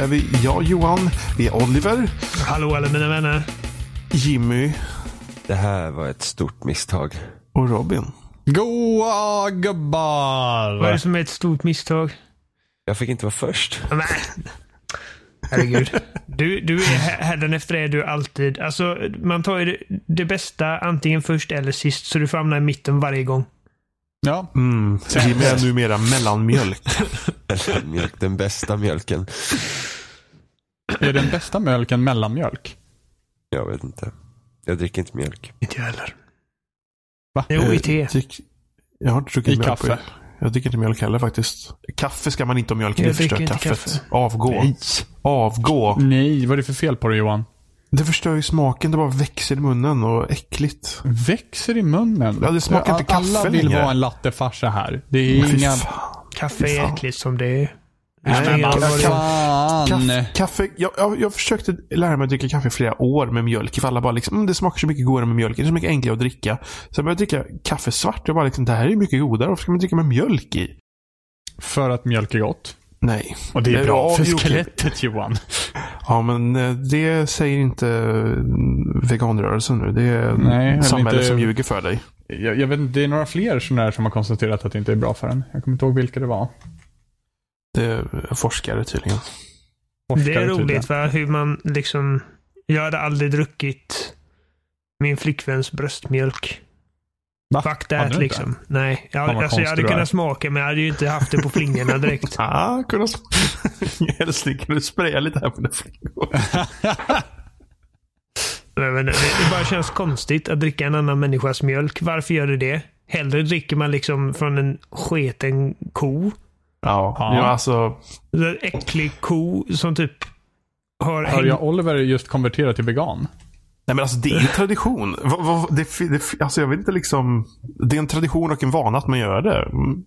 är vi jag Johan, vi är Oliver, Hallå alla mina vänner. Jimmy Det här var ett stort misstag. och Robin. Goa gubbar! Vad är det som är ett stort misstag? Jag fick inte vara först. Nej. Herregud. Du, du är här efter är du alltid. Alltså, man tar ju det, det bästa antingen först eller sist, så du får hamna i mitten varje gång. Ja, Mm, Jimmy är numera mellanmjölk. Mjölk, den bästa mjölken. är den bästa mjölken mellanmjölk? Jag vet inte. Jag dricker inte mjölk. Inte jag heller. Va? Jo, i te. Jag har inte druckit I mjölk. kaffe? Jag dricker inte mjölk heller faktiskt. Kaffe ska man inte ha mjölk i. Jag Det förstör dricker inte kaffet. kaffe. Avgå. Nej. Avgå. Nej, vad är det för fel på det Johan? Det förstör ju smaken. Det bara växer i munnen och äckligt. Växer i munnen. Ja, det smakar inte kaffe Alla vill längre. vara en lattefarsa här. Det är inga... Kaffe är äckligt som det är. Nej, men. Kaffe, kaffe jag, jag, jag försökte lära mig att dricka kaffe i flera år med mjölk. För alla bara liksom, mm, det smakar så mycket godare med mjölk. Det är så mycket enklare att dricka. Sen började jag dricka kaffe svart. Jag bara liksom, det här är mycket godare. Varför ska man dricka med mjölk i? För att mjölk är gott. Nej. Och det är bra för skelettet Johan. Ja, men eh, det säger inte veganrörelsen nu. Det är Nej, samhället inte- som ljuger för dig. Jag, jag vet inte, det är några fler sådana där som har konstaterat att det inte är bra för en. Jag kommer inte ihåg vilka det var. Det är forskare tydligen. Det är Forskare roligt tydligen. va, hur man liksom... Jag hade aldrig druckit min flickväns bröstmjölk. Va? Fuck that du inte? liksom. Nej, jag, Fan, alltså, jag hade kunnat smaka men jag hade ju inte haft det på flingorna direkt. Ah, kunna... Älskling, kan du spraya lite här på den flingor? Nej, men det, det bara känns konstigt att dricka en annan människas mjölk. Varför gör du det? Hellre dricker man liksom från en sketen ko. Ja, Ja. ja. alltså. En äcklig ko som typ har Hör jag Oliver just konvertera till vegan? Nej men alltså det är ju tradition. Det, det, alltså jag vet inte liksom. Det är en tradition och en vana att man gör det. Mm.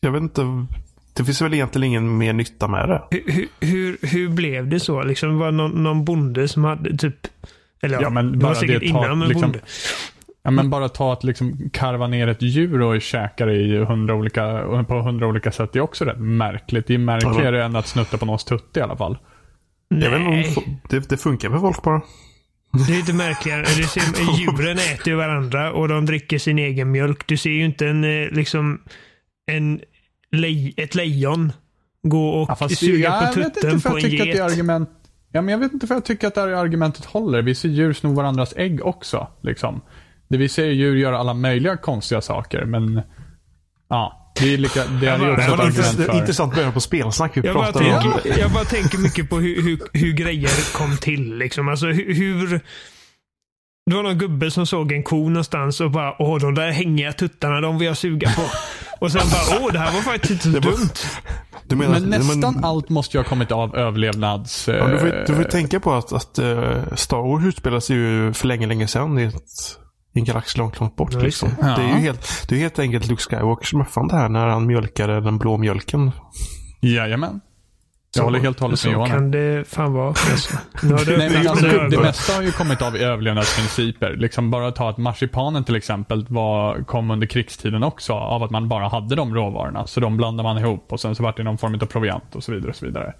Jag vet inte. Det finns väl egentligen ingen mer nytta med det. hur, hur, hur blev det så? Liksom var det någon, någon bonde som hade typ... Eller ja, men det bara var säkert det innan med liksom- bonde. Ja, men bara ta att liksom karva ner ett djur och käka det i hundra olika, på hundra olika sätt. Det är också rätt märkligt. Det är märkligare än att snutta på någons tutte i alla fall. Jag vet inte om Nej, fo- det, det funkar för folk bara. Det är inte märkligare. Du ser, djuren äter ju varandra och de dricker sin egen mjölk. Du ser ju inte en eh, liksom en lej, ett lejon gå och Ja, suga jag på tutten på en tycker att det är get. argument... Ja, men jag vet inte för jag tycker att det här argumentet håller. Vissa djur snor varandras ägg också. Liksom. Det vi ser djur göra alla möjliga konstiga saker, men... Ja, det är lika... Det är ju också det ett var Intressant, för... intressant början på spelsnack. Vi Jag bara, pratar om... tänker, jag bara tänker mycket på hur, hur, hur grejer kom till. Liksom. Alltså hur. Det var någon gubbe som såg en ko någonstans och bara åh de där hängiga tuttarna de vill jag suga på. Och sen bara åh det här var faktiskt inte så Det var- dumt. Du menar, Men nästan men, allt måste ju ha kommit av överlevnads... Ja, du, får, du får eh, tänka på att, att uh, Star Wars utspelar sig ju för länge, länge sedan i, ett, en galax långt, långt bort. Ja, liksom. det. Ja. det är ju helt, det är helt enkelt Luke Skywalker som uppfann det här när han mjölkade den blå mjölken. Jajamän. Jag håller helt och hållet med Så Johan. här. kan det fan vara. Alltså. Nu har du Nej, men öppnat alltså, det mesta har ju kommit av överlevnadsprinciper. Liksom bara ta att marsipanen till exempel var, kom under krigstiden också av att man bara hade de råvarorna. Så de blandade man ihop och sen så vart det någon form av proviant och så vidare. Och så vidare.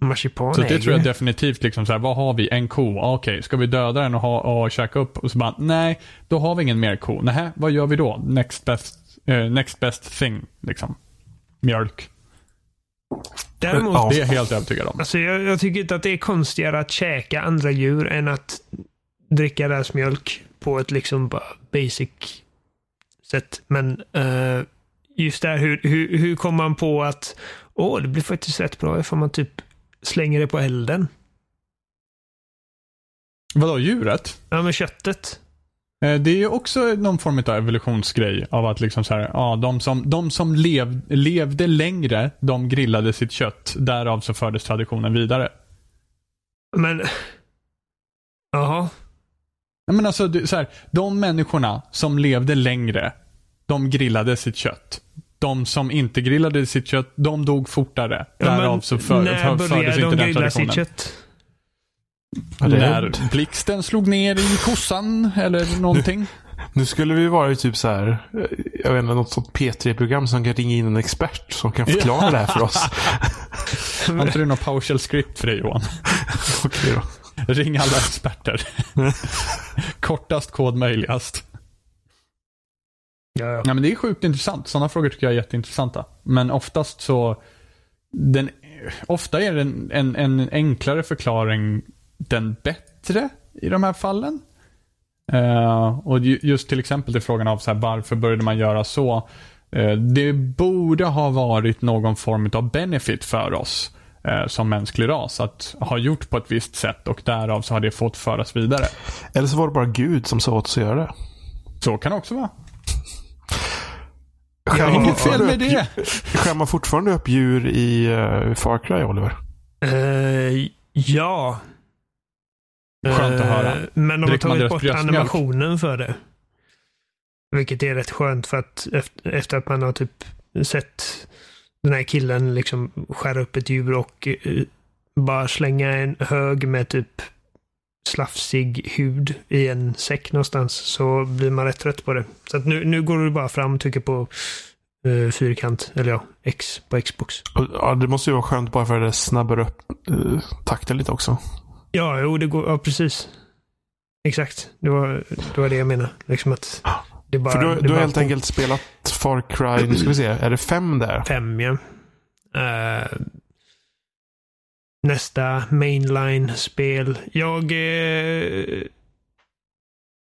Marsipan Så det tror jag definitivt, liksom så här, vad har vi? En ko? Ah, Okej, ska vi döda den och, ha, och käka upp? Och så bara, nej, då har vi ingen mer ko. Nej, vad gör vi då? Next best, eh, next best thing, liksom. Mjölk. Däremot, Ja. Det är jag helt övertygad om. alltså, jag, jag tycker inte att det är konstigare att käka andra djur än att dricka deras mjölk på ett liksom bara basic sätt. Men eh, just där hur, hur, hur kommer man på att åh, det blir faktiskt rätt bra ifall man typ slänger det på elden. Vadå, djuret? Ja, men köttet. Eh, Det är ju också någon form av evolutionsgrej av att liksom så här, ja, de som, de som lev, levde längre, de grillade sitt kött. Därav så fördes traditionen vidare. Men... Jaha. Ja, men alltså, så här, de människorna som levde längre, de grillade sitt kött. De som inte grillade sitt kött, de dog fortare. Ja, Därav så för, när för, fördes inte de den traditionen. sitt kött? Ja, När blixten slog ner i kossan eller någonting. Nu skulle vi vara i typ så här, jag vet inte, något sånt P3-program som kan ringa in en expert som kan förklara det här för oss. Har inte du något PowerShell script för det Johan? Okej då. Ring alla experter. Kortast kod möjligast. Ja, ja. Ja, men det är sjukt intressant. Sådana frågor tycker jag är jätteintressanta. Men oftast så, den, ofta är en, en, en enklare förklaring den bättre i de här fallen. Eh, och ju- just till exempel till frågan av så här, varför började man göra så. Eh, det borde ha varit någon form av benefit för oss eh, som mänsklig ras att ha gjort på ett visst sätt och därav så har det fått föras vidare. Eller så var det bara Gud som sa åt oss att göra det. Så kan det också vara. Skär man Inget fel med det. Skär man fortfarande upp djur i uh, Far Cry, Oliver? Eh, ja. Skönt att Eh, höra. Men de har tagit bort animationen för det. Vilket är rätt skönt för att efter, att man har typ sett den här killen liksom skära upp ett djur och bara slänga en hög med typ slafsig hud i en säck någonstans så blir man rätt trött på det. Så att nu, nu går du bara fram och trycker på eh, fyrkant, eller ja, X på Xbox. Ja, det måste ju vara skönt bara för att det snabbar upp uh, takten lite också. Ja, jo, det går, ja precis. Exakt. Det var, det var det jag menade. Liksom att det bara, För du, det du har helt enkelt spelat Far Cry, nu ska vi se, är det fem där? fem, ja. Eh, nästa mainline-spel. Jag... eh,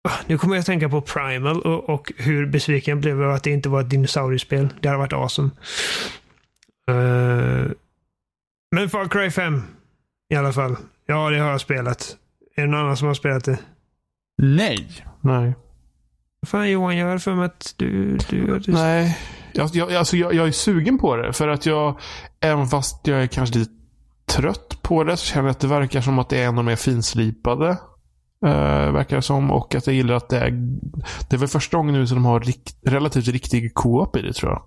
ah, nu kommer jag att tänka på Primal och, och hur besviken jag blev över att det inte var ett dinosauriespel. Det hade varit awesome. Eh, men Far Cry 5 i alla fall. Ja, det har jag spelat. Är det någon annan som har spelat det? Nej. Nej. Vad fan Johan, jag har för mig att du... du, du Nej. Jag, jag, alltså jag, jag är sugen på det. För att jag, även fast jag är kanske lite trött på det, så känner jag att det verkar som att det är en av de mer finslipade. Uh, verkar det som. Och att jag gillar att det är... Det är väl första gången nu som de har rikt, relativt riktig co-op i det tror jag.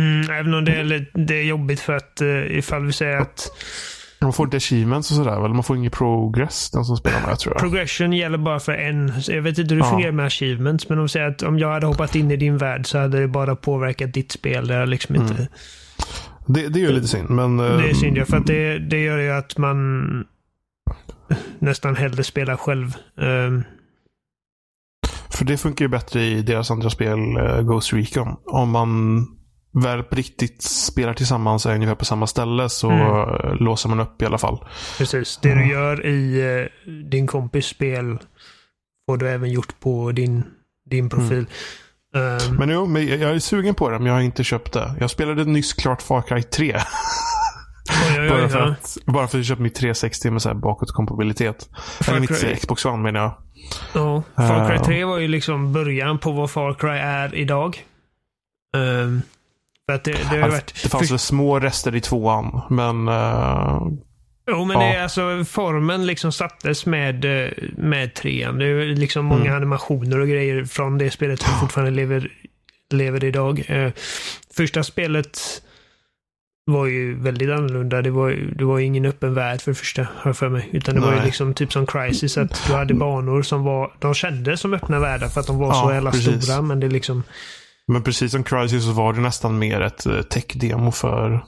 Mm, även om det är, det är jobbigt för att uh, ifall vi säger att Man får inte achievements och sådär väl? Man får ingen progress, den som spelar med tror jag. progression gäller bara för en. Jag vet inte hur det Ja. fungerar med achievements, men om säger att om jag hade hoppat in i din värld så hade det bara påverkat ditt spel. Det är liksom inte... Mm. Det, det är ju lite synd, men... Det är eh, synd ja, för att det, det gör ju att man nästan hellre spelar själv. Ehm, För det funkar ju bättre i deras andra spel, eh, Ghost Recon. Om man väl på riktigt spelar tillsammans är ungefär på samma ställe så Mm. eh, låser man upp i alla fall. precis. Det du gör i din kompis spel får du även gjort på din, din profil. Ehm, Men jo, men jag är sugen på det, men jag har inte köpt det. Jag spelade nyss klart Far Cry 3. oj, oj, bara, oj, för ja. att, bara för att jag köpte mitt 360 med så här bakåtkompatibilitet. Eller mitt Xbox One menar jag. Ja, Far Cry Eh, 3 var ju liksom början på vad Far Cry är idag. Ehm, för att det, det har Ja, varit... Det fanns för- väl små rester i tvåan, men... eh, Jo, men ja. det alltså formen liksom sattes med, eh, med trean. Det är liksom många Mm. animationer och grejer från det spelet som fortfarande lever, lever idag. Eh, första spelet var ju väldigt annorlunda. Det var, det var ju ingen öppen värld för det första, har för mig. Utan det var ju Nej. liksom typ som Crisis, att du hade banor som var, de kändes som öppna världar för att de var Ja, så jävla precis. stora. Men det liksom, Men precis som Crysis så var det nästan mer ett eh, tech-demo för,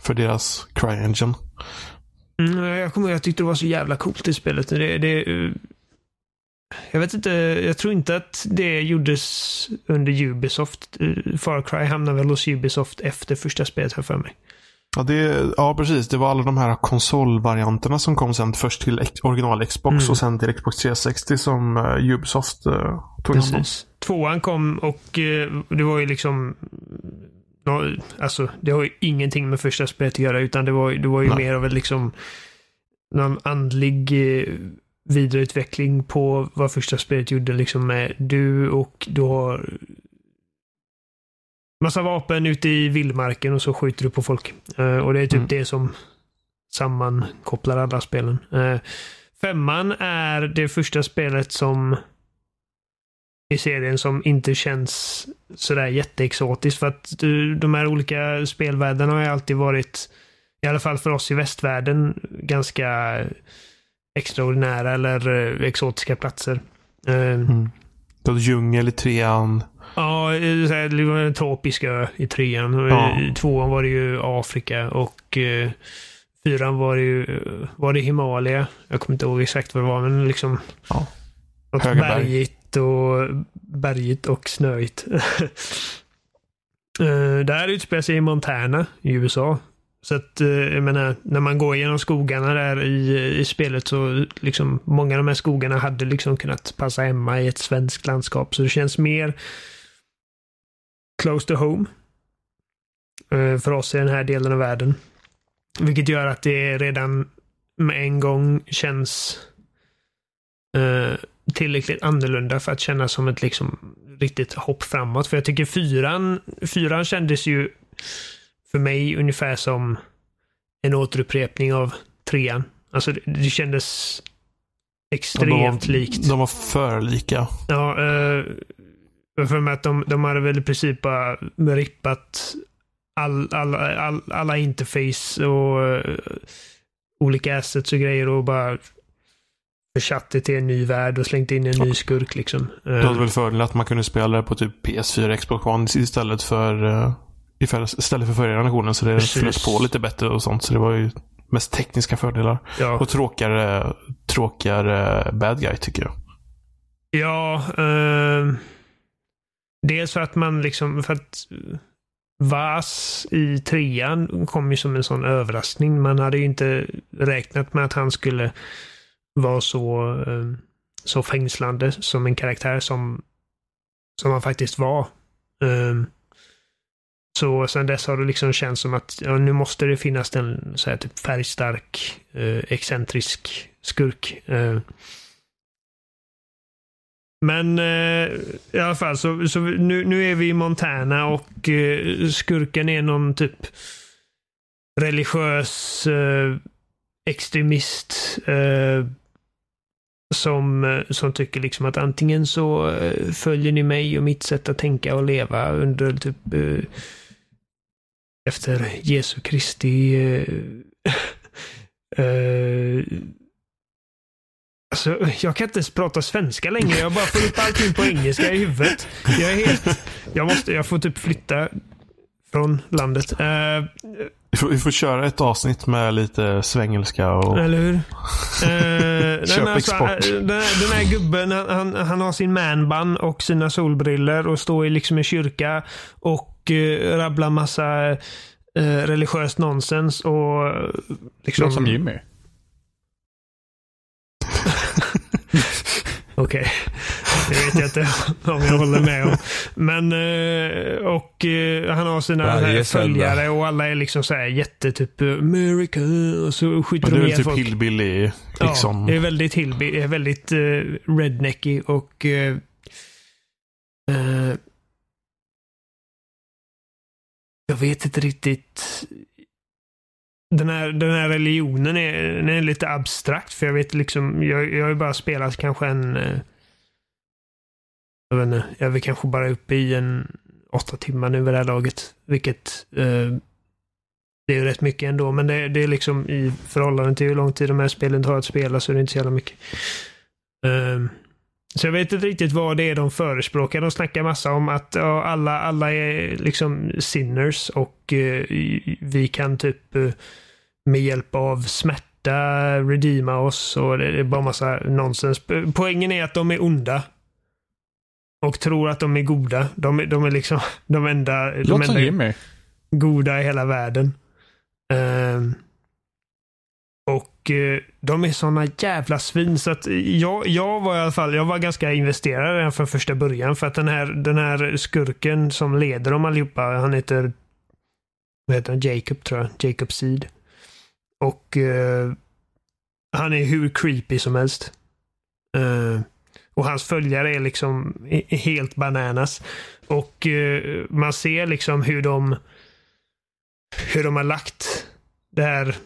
för deras Cry-engine. Mm, jag kommer ihåg, jag tyckte det var så jävla coolt i spelet. Det, det, eh, jag vet inte, jag tror inte att det gjordes under Ubisoft. Eh, Far Cry hamnade väl hos Ubisoft efter första spelet här för mig. Ja, det, ja, precis. Det var alla de här konsolvarianterna som kom sen först till original Xbox Mm. och sen till Xbox 360 som uh, Ubisoft uh, tog hand om. Precis. Tvåan kom och eh, det var ju liksom Alltså, det har ju ingenting med första spelet att göra utan det var, det var ju Nej. mer av en liksom någon andlig eh, vidareutveckling på vad första spelet gjorde liksom med du och du har massa vapen ute i vildmarken och så skjuter du på folk. Eh, och det är typ Mm. det som sammankopplar alla spelen. Eh, femman är det första spelet som i serien som inte känns sådär jätteexotiskt. För att eh, de här olika spelvärldarna har ju alltid varit, i alla fall för oss i västvärlden, ganska extraordinära eller eh, exotiska platser. Eh, Mm. Var djungel i trean. Ja, eh, det var en tropisk ö i trean. Ja. I tvåan var det ju Afrika och eh, fyran var det ju var det Himalaya. Jag kommer inte ihåg exakt vad det var, men liksom Ja. något Höga berg och bergigt och snöigt. Eh, det här utspelar sig i Montana i USA. Så att, eh, jag menar, när man går genom skogarna där i, i spelet så liksom många av de här skogarna hade liksom kunnat passa hemma i ett svenskt landskap. Så det känns mer close to home. Eh, för oss i den här delen av världen. Vilket gör att det redan med en gång känns eh, tillräckligt annorlunda för att kännas som ett liksom riktigt hopp framåt. För jag tycker fyran, fyran kändes ju för mig ungefär som en återupprepning av trean. Alltså det, det kändes extremt de, likt. De var för lika. Ja, eh, för mig att de, de hade väl i princip bara rippat all, all, all, alla interface och eh, olika assets och grejer och bara försatt det till en ny värld och slängt in en ny skurk liksom. Det hade väl fördelen att man kunde spela det på typ PS4, Xbox One istället för uh, istället för förra generationen. Så det Precis. flöt på lite bättre och sånt. Så det var ju mest tekniska fördelar. ja. Och tråkigare, tråkigare bad guy tycker jag. Ja, eh, dels för att man liksom, för att Vas i trean kom ju som en sån överraskning. Man hade ju inte räknat med att han skulle vara så, eh, så fängslande som en karaktär som, som han faktiskt var. Eh, så sen dess har det liksom känts som att ja, nu måste det finnas en så här, typ färgstark, eh, excentrisk skurk. Eh, men eh, i alla fall, så, så nu, nu är vi i Montana och eh, skurken är någon typ religiös eh, extremist eh, som, eh, som tycker liksom att antingen så eh, följer ni mig och mitt sätt att tänka och leva under typ eh, efter Jesu Kristi eh, Alltså, jag kan inte ens prata svenska längre. Jag bara får upp allting på engelska i huvudet. Jag är helt... Jag måste... Jag får typ flytta från landet. Eh, vi får, vi får köra ett avsnitt med lite svengelska och... eller hur? Eh, Köp alltså, export. eh, den, här, den här gubben, han, han, han har sin manbun och sina solbriller och står i liksom en kyrka och eh, rabblar massa eh, religiöst nonsens och eh, liksom... Låter som Jimmy. Okej. Det vet jag inte om jag håller med om. Men, eh, och eh, han har sina här följare och alla är liksom så här jätte typ America och så skjuter Men det de är väl ihjäl typ folk. hillbilly Ja, liksom. det är väldigt hillbilly, det är väldigt uh, rednecky och eh, eh, jag vet inte riktigt. Den här, den här religionen är, den är lite abstrakt för jag vet liksom, jag, jag har ju bara spelat kanske en eh, jag vet inte, jag är väl kanske bara uppe i en åtta timmar nu vid det här laget. Vilket eh, det är ju rätt mycket ändå, men det, det är liksom i förhållande till hur lång tid de här spelen tar att spela så är det inte så jävla mycket. Eh, så jag vet inte riktigt vad det är de förespråkar. De snackar massa om att ja, alla, alla är liksom sinners och eh, vi kan typ eh, med hjälp av smärta redeema oss och det är bara massa nonsens. Poängen är att de är onda. Och tror att de är goda. De, är- de är liksom de enda, de Låter som enda Jimmy. goda i hela världen. Ehm, och eh, de är såna jävla svin så att jag, jag var i alla fall, jag var ganska investerad redan från första början för att den här, den här skurken som leder dem allihopa, han heter vad heter han? Jacob tror jag. Jacob Seed. Och eh, han är hur creepy som helst. Och hans följare är liksom helt bananas. Och eh, man ser liksom hur de hur de har lagt det här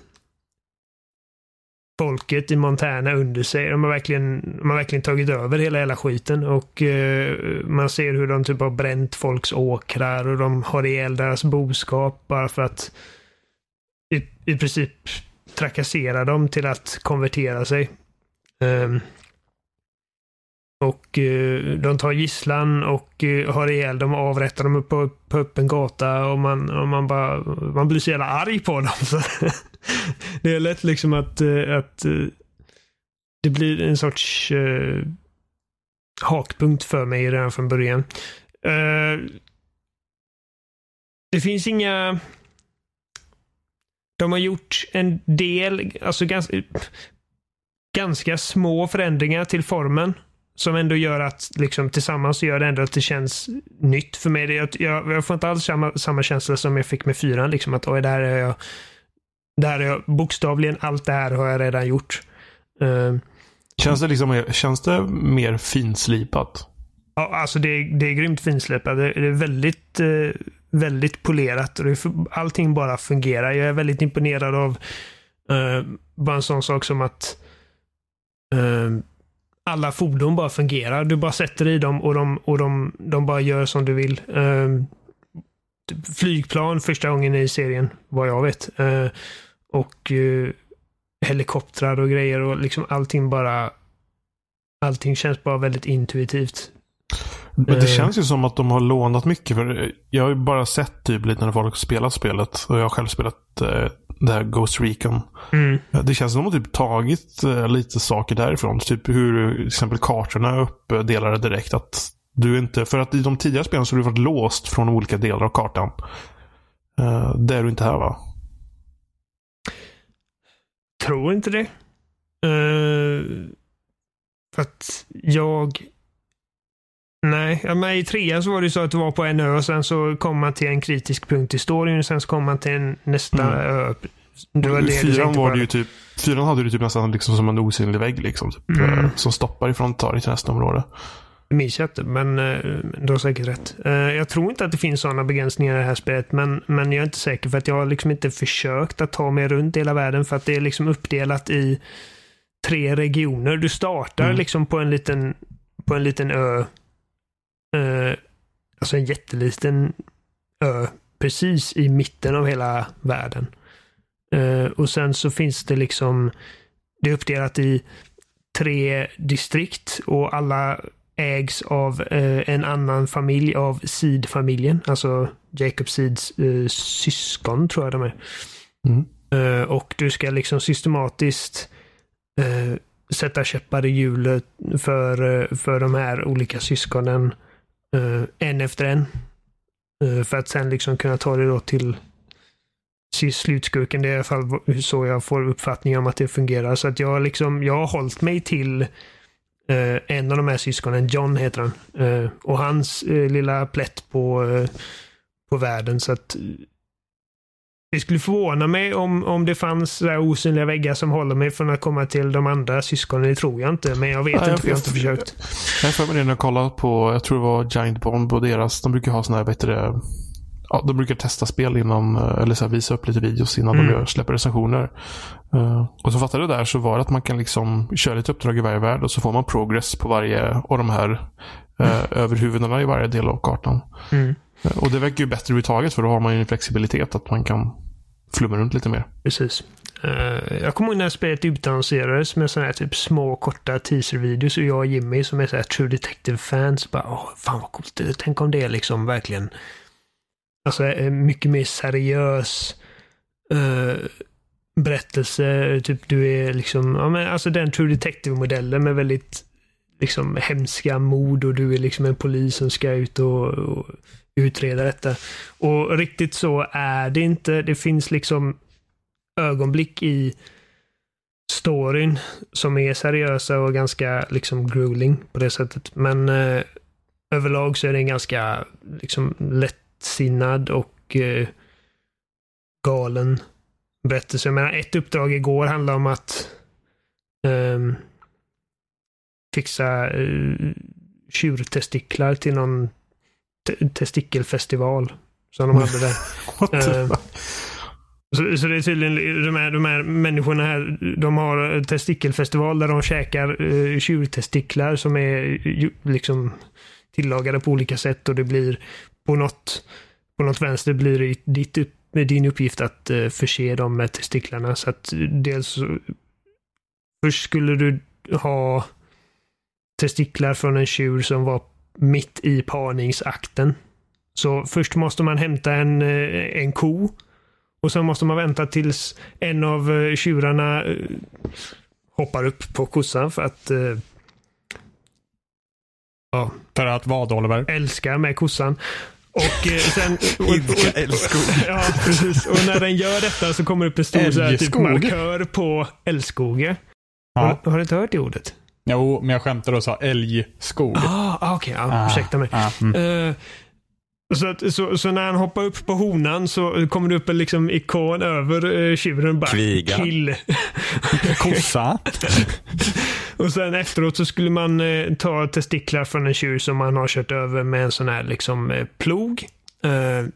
folket i Montana under sig. De har verkligen, de har verkligen tagit över hela hela skiten och eh, man ser hur de typ har bränt folks åkrar och de har ihjäl deras boskap bara för att i, i princip trakassera dem till att konvertera sig. Ehm. Och eh, de tar gisslan och eh, har ihjäl dem och avrättar dem på, på öppen gata och man, och man bara, man blir så jävla arg på dem. Så det är lätt liksom att, eh, att eh, det blir en sorts eh, hakpunkt för mig redan från början. Eh, det finns inga... De har gjort en del, alltså ganska, ganska små förändringar till formen. Som ändå gör att, liksom tillsammans gör det ändå att det känns nytt för mig. Det, jag, jag, jag får inte alls samma, samma känsla som jag fick med fyran. Liksom att oj, det här är jag, det här är jag, bokstavligen allt det här har jag redan gjort. Uh, Känns det, liksom, känns det mer finslipat? Ja, alltså det, är, det är grymt finslipat. Det, det är väldigt, eh, väldigt polerat och det, allting bara fungerar. Jag är väldigt imponerad av eh, bara en sån sak som att eh, alla fordon bara fungerar. Du bara sätter i dem och de, och de, de bara gör som du vill. Eh, flygplan första gången i serien, vad jag vet. Eh, och eh, helikoptrar och grejer och liksom allting bara Allting känns bara väldigt intuitivt. Men det eh. känns ju som att de har lånat mycket. För jag har ju bara sett typ lite när folk spelat spelet. Och jag har själv spelat eh, det här Ghost Recon. Mm. Det känns som att de typ tagit eh, lite saker därifrån. Typ hur till exempel kartorna är uppdelade direkt. Att du inte, för att i de tidigare spelen så har du varit låst från olika delar av kartan. Uh, det är du inte här va? Tror inte det. Uh, för att jag Nej, ja, men i trean så var det så att du var på en ö och sen så kom man till en kritisk punkt i storyn och sen så kom man till en, nästa mm. ö. Det var det fyran var det ju typ, fyran hade du typ nästan liksom som en osynlig vägg liksom. Typ, mm. Eh, som stoppar ifrån dig till nästa område. Det minns jag inte, men uh, du har säkert rätt. Uh, jag tror inte att det finns sådana begränsningar i det här spelet, men, men jag är inte säker för att jag har liksom inte försökt att ta mig runt hela världen för att det är liksom uppdelat i tre regioner. Du startar mm. liksom på en liten, på en liten ö eh, alltså en jätteliten ö precis i mitten av hela världen. Eh, och sen så finns det liksom, det är uppdelat i tre distrikt och alla ägs av eh, en annan familj av Seed-familjen. Alltså Jacob Seeds eh, syskon tror jag de är. Mm. Och du ska liksom systematiskt sätta käppar i hjulet för, för de här olika syskonen uh, en efter en. Uh, för att sen liksom kunna ta det då till slutskurken. Det är i alla fall så jag får uppfattning om att det fungerar. Så att jag, liksom, jag har hållit mig till uh, en av de här syskonen, John heter han. Uh, och hans lilla plätt på, på världen. Så att det skulle förvåna mig om, om det fanns så osynliga väggar som håller mig från att komma till de andra syskonen. Det tror jag inte, men jag vet Nej, inte för jag har inte försökt. Jag har för mig det när jag kollade på, jag tror det var Giant Bomb och deras, de brukar ha sådana här, bättre Ja, de brukar testa spel innan, eller så här, visa upp lite videos innan mm. de släpper recensioner. Uh, och så fattade jag där så var det att man kan liksom köra lite uppdrag i varje värld och så får man progress på varje av de här uh, överhuvudena i varje del av kartan. Mm. Och det verkar ju bättre överhuvudtaget för då har man ju en flexibilitet att man kan flumma runt lite mer. Precis. Uh, jag kommer ihåg när spelet utannonserades med sådana här typ små korta teaser-videos och jag och Jimmy som är så här True Detective-fans bara åh, fan vad coolt. Tänk om det är liksom verkligen alltså eh, mycket mer seriös uh, berättelse. Typ du är liksom, ja men alltså den True Detective-modellen med väldigt liksom hemska mord och du är liksom en polis som ska ut och, och utreda detta. Och riktigt så är det inte. Det finns liksom ögonblick i storyn som är seriösa och ganska liksom grueling på det sättet. Men eh, överlag så är det en ganska liksom lätt lättsinnad och eh, galen berättelse. Jag menar, ett uppdrag igår handlar om att eh, fixa eh, tjurtestiklar till någon testikelfestival. Som de hade där. uh, så, så, det är tydligen de här, de här människorna här. De har testikelfestival där de käkar uh, tjurtestiklar som är liksom tillagade på olika sätt och det blir på något, på något vänster blir det ditt din uppgift att eh, förse dem med testiklarna. Så att eh, dels först skulle du ha testiklar från en tjur som var mitt i parningsakten. Så först måste man hämta en, eh, en ko. Och sen måste man vänta tills en av tjurarna hoppar upp på kossan för att eh, ja, För att vad Oliver? älska med kossan. Och eh, sen... Idka älskog. ja, precis. Och när den gör detta så kommer det upp en stor så här, typ, Älgskog. markör på älskoge. Ja. Har, har du inte hört det ordet? Jo, men jag skämtade och sa älgskog. Ah, ah, okej. ja, ursäkta mig. Ah, mm. Eh, så, att, så, så när han hoppar upp på honan så kommer det upp en liksom ikon över uh, tjuren. Bara, Kviga. Kill. Kossa. och sen efteråt så skulle man eh, ta testiklar från en tjur som man har kört över med en sån här liksom eh, plog. Uh,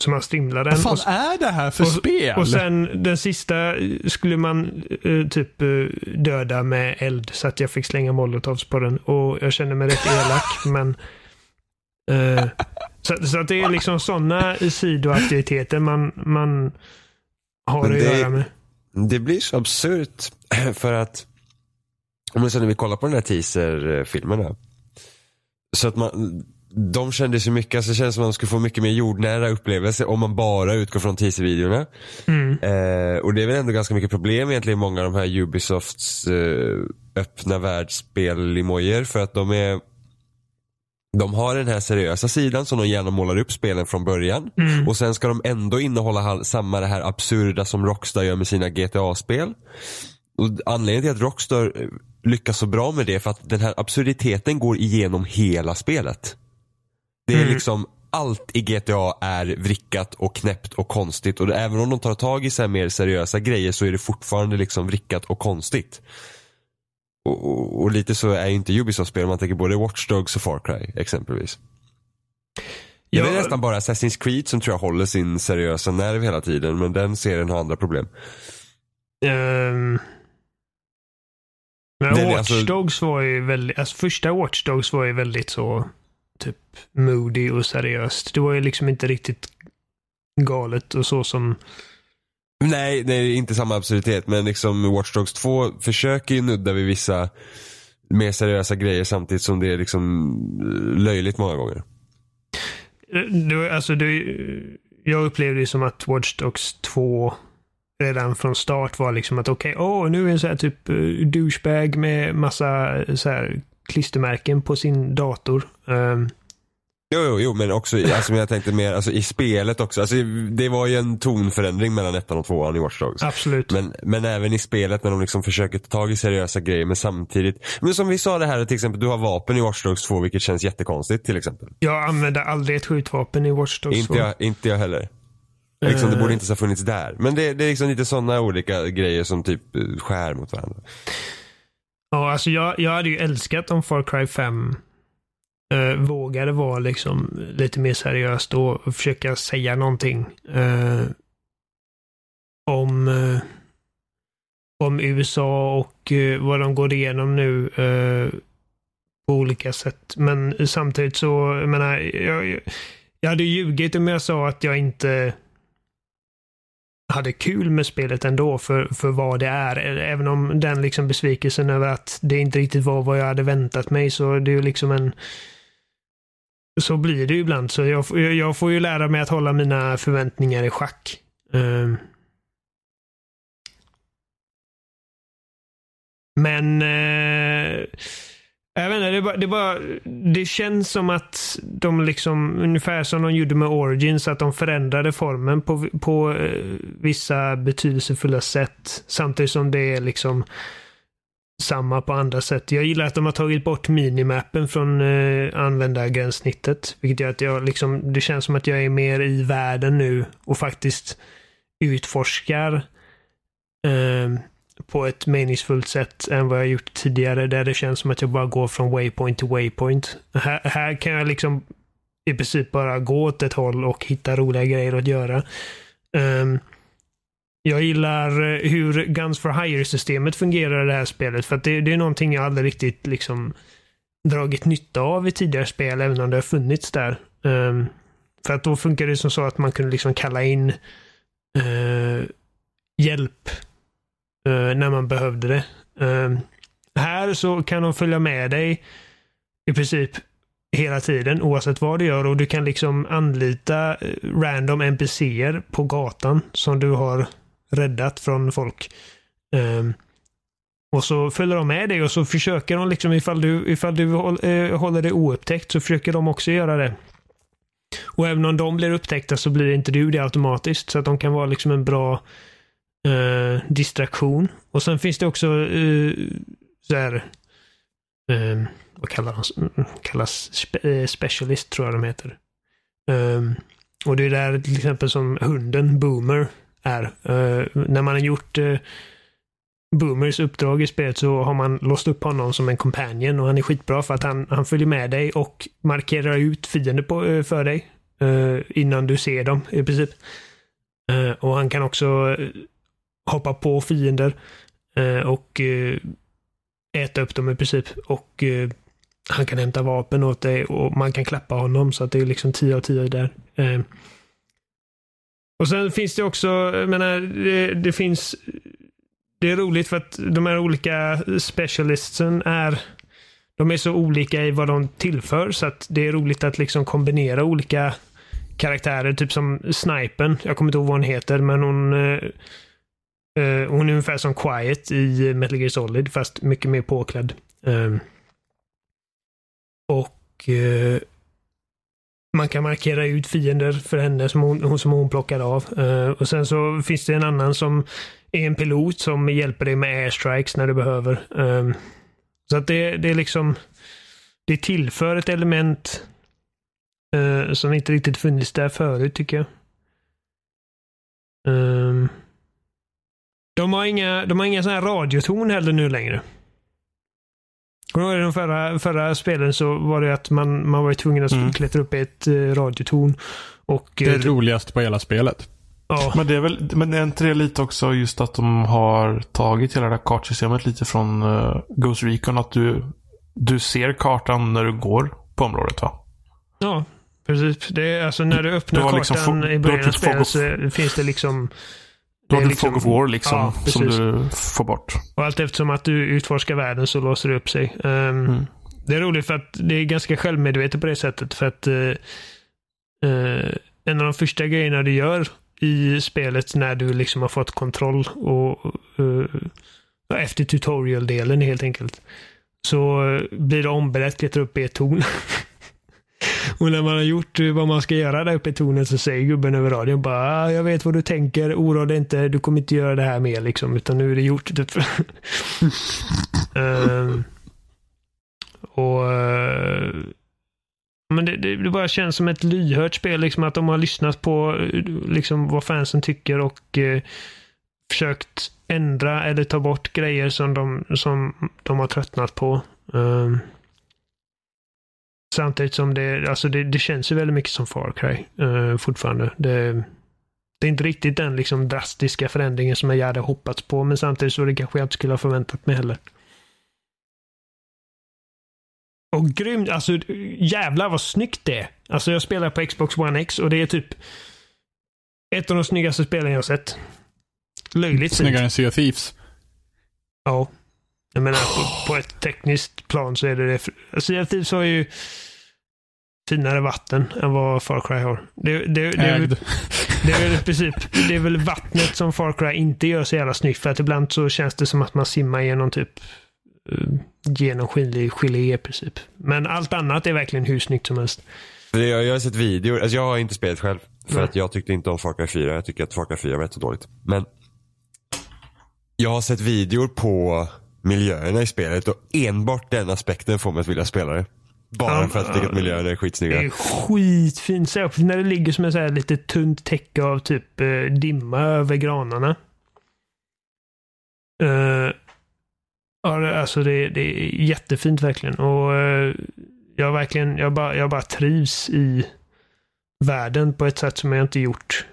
så man strimlar den. Vad fan och, är det här för och, spel? och sen den sista eh, skulle man eh, typ eh, döda med eld. Så att jag fick slänga molotovs på den. Och jag kände mig rätt elak. men eh, så, så att det är liksom sådana sidoaktiviteter man, man har Men att det- göra med. Det blir så absurt för att om sen när vi kollar på den här teaser-filmerna. Så att man, de kändes ju mycket, alltså det kändes som att man skulle få mycket mer jordnära upplevelse om man bara utgår från teaser-videorna. Mm. Eh, och det är väl ändå ganska mycket problem egentligen i många av de här Ubisofts eh, öppna världsspel-emojer för att de är de har den här seriösa sidan som de gärna målar upp spelen från början. Mm. Och sen ska de ändå innehålla samma det här absurda som Rockstar gör med sina GTA-spel. Och anledningen till att Rockstar eh, lyckas så bra med det är för att den här absurditeten går igenom hela spelet. Det är Mm. liksom allt i GTA är vrickat och knäppt och konstigt och även om de tar tag i så mer seriösa grejer så är det fortfarande liksom vrickat och konstigt. Och, och, och lite så är ju inte Ubisoft-spel om man tänker både Watch Dogs och Far Cry exempelvis. Det är Ja, nästan bara Assassin's Creed som tror jag håller sin seriösa nerv hela tiden men den serien har andra problem. ehm, men Det Watch alltså- Dogs var ju väldigt, alltså första Watch Dogs var ju väldigt så typ moody och seriöst. Det var ju liksom inte riktigt galet och så som Nej, det är inte samma absurditet men liksom Watch Dogs 2 försöker ju nudda vid vissa mer seriösa grejer samtidigt som det är liksom löjligt många gånger. Det, var- alltså det, jag upplevde det som att Watch Dogs 2 redan från start var liksom att okej, åh, nu är en så här typ uh, douchebag med massa eh, så här klistermärken på sin dator. Um, Jo, jo, jo men också alltså, men jag tänkte mer alltså, i spelet också. Alltså, det var ju en tonförändring mellan ettan och tvåan i Watch Dogs. absolut. Men, men även i spelet när de liksom försöker ta tag i seriösa grejer men samtidigt. Men som vi sa det här till exempel, du har vapen i Watch Dogs 2 vilket känns jättekonstigt till exempel. Jag använde aldrig ett skjutvapen i Watch Dogs 2. Inte jag, inte jag heller. Liksom, det Eh. borde inte ens ha funnits där. Men det, det är liksom lite sådana olika grejer som typ eh, skär mot varandra. Ja, alltså jag, jag hade ju älskat om Far Cry 5 eh, vågade vara liksom lite mer seriöst och försöka säga någonting eh, om, eh, om USA och eh, vad de går igenom nu eh, på olika sätt. Men samtidigt så, jag menar, jag, jag hade ljugit om jag sa att jag inte hade kul med spelet ändå för, för vad det är. Även om den liksom besvikelsen över att det inte riktigt var vad jag hade väntat mig så det är ju liksom en så blir det ju ibland. Så jag, får- jag får ju lära mig att hålla mina förväntningar i schack. Ehm. Men Uh jag vet inte, det, bara, det, bara, det känns som att de liksom, ungefär som de gjorde med Origins, att de förändrade formen på, på eh, vissa betydelsefulla sätt. Samtidigt som det är liksom samma på andra sätt. Jag gillar att de har tagit bort minimappen från eh, användargränssnittet. Vilket gör att jag liksom, det känns som att jag är mer i världen nu och faktiskt utforskar eh, på ett meningsfullt sätt än vad jag gjort tidigare. Där det känns som att jag bara går från waypoint till waypoint. Här, här kan jag liksom i princip bara gå åt ett håll och hitta roliga grejer att göra. Um, jag gillar eh, hur Guns for Hire-systemet fungerar i det här spelet. För att det, det är någonting jag aldrig riktigt liksom dragit nytta av i tidigare spel, även om det har funnits där. Um, för att då funkar det som så att man kunde liksom kalla in uh, hjälp Eh, när man behövde det. Eh, här så kan de följa med dig i princip hela tiden oavsett vad du gör och du kan liksom anlita eh, random NPCer på gatan som du har räddat från folk. Ehm, och så följer de med dig och så försöker de liksom ifall du, ifall du eh, håller det oupptäckt så försöker de också göra det. Och även om de blir upptäckta så blir inte du det automatiskt. Så att de kan vara liksom en bra eh, distraktion. Och sen finns det också eh, så här, eh, vad kallas, kallas spe, eh, specialist tror jag de heter. Ehm, och det är där till exempel som hunden Boomer är. Eh, när man har gjort eh, Boomers uppdrag i spelet så har man låst upp honom som en companion och han är skitbra för att han, han följer med dig och markerar ut fiender på, för dig. innan du ser dem i princip. och han kan också hoppa på fiender eh, och eh, äta upp dem i princip. Och eh, han kan hämta vapen åt dig och man kan klappa honom så att det är liksom 10 av 10 där. Och sen finns det också, jag menar, det, det, finns det är roligt för att de här olika specialistsen är de är så olika i vad de tillför så att det är roligt att liksom kombinera olika karaktärer. Typ som Snipen. Jag kommer inte ihåg vad hon heter men hon eh Eh, hon är ungefär som Quiet i Metal Gear Solid fast mycket mer påklädd. Ehm, och eh, man kan markera ut fiender för henne som hon, som hon plockar av. Eh, och sen så finns det en annan som är en pilot som hjälper dig med airstrikes när du behöver. Ehm, så att det, det är liksom det tillför ett element som inte riktigt funnits där förut tycker jag. Ehm, de har inga, de har inga sådana här radioton heller nu längre. Kommer du ihåg de förra, förra spelen så var det att man, man var tvungen att mm. klättra upp i ett uh, radiotorn. Och, det är uh, roligast på hela spelet. Ja. Men det är väl, men är inte det lite också just att de har tagit hela det här kartsystemet lite från uh, Ghost Recon? Att du, du ser kartan när du går på området va? Ja, precis. Det är alltså när du öppnar liksom kartan liksom, i början av spelet så finns det liksom då har du liksom, Fog of War liksom, ja, som du får bort. Och allt eftersom att du utforskar världen så låser det upp sig. Um, mm. Det är roligt för att det är ganska självmedvetet på det sättet. För att uh, uh, en av de första grejerna du gör i spelet när du liksom har fått kontroll och uh, efter tutorial-delen helt enkelt. Så blir det ombedd att klättra upp i ett torn. Och när man har gjort eh, vad man ska göra där uppe i tornet så säger gubben över radion bara ah, jag vet vad du tänker, oroa dig inte, du kommer inte göra det här mer liksom, utan nu är det gjort. Typ. um, och uh, men det, det, det, bara känns som ett lyhört spel, liksom att de har lyssnat på eh, liksom, vad fansen tycker och uh, försökt ändra eller ta bort grejer som de, som de har tröttnat på. Um, Samtidigt som det, alltså det, det känns ju väldigt mycket som Far Cry uh, fortfarande. Det, det, är inte riktigt den liksom drastiska förändringen som jag hade hoppats på, men samtidigt så är det kanske jag inte skulle ha förväntat mig heller. Och grymt, alltså jävlar vad snyggt det är. Alltså jag spelar på Xbox One X och det är typ ett av de snyggaste spelen jag har sett. Löjligt Snyggare än Sea of Thieves. Ja. Jag menar, på, på ett tekniskt plan så är det det. Sea of Thieves har ju finare vatten än vad Far Cry har. Det, det, det, är, väl, det är väl i princip, det är väl vattnet som Far Cry inte gör så jävla snyggt. För att ibland så känns det som att man simmar genom typ genomskinlig gelé i princip. Men allt annat är verkligen hur snyggt som helst. Jag, jag har sett videor, alltså jag har inte spelat själv. För Nej. att jag tyckte inte om Far Cry 4. Jag tycker att Far Cry 4 var rätt så dåligt. Men jag har sett videor på miljöerna i spelet och enbart den aspekten får mig att vilja spela det. Bara ja, för att jag tycker att miljöerna är skitsnygga. Det är skitfint. Särskilt när det ligger som ett lite tunt täcke av typ eh, dimma över granarna. Uh, ja, alltså det, det, är jättefint verkligen. Och uh, jag verkligen, jag bara, jag bara trivs i världen på ett sätt som jag inte gjort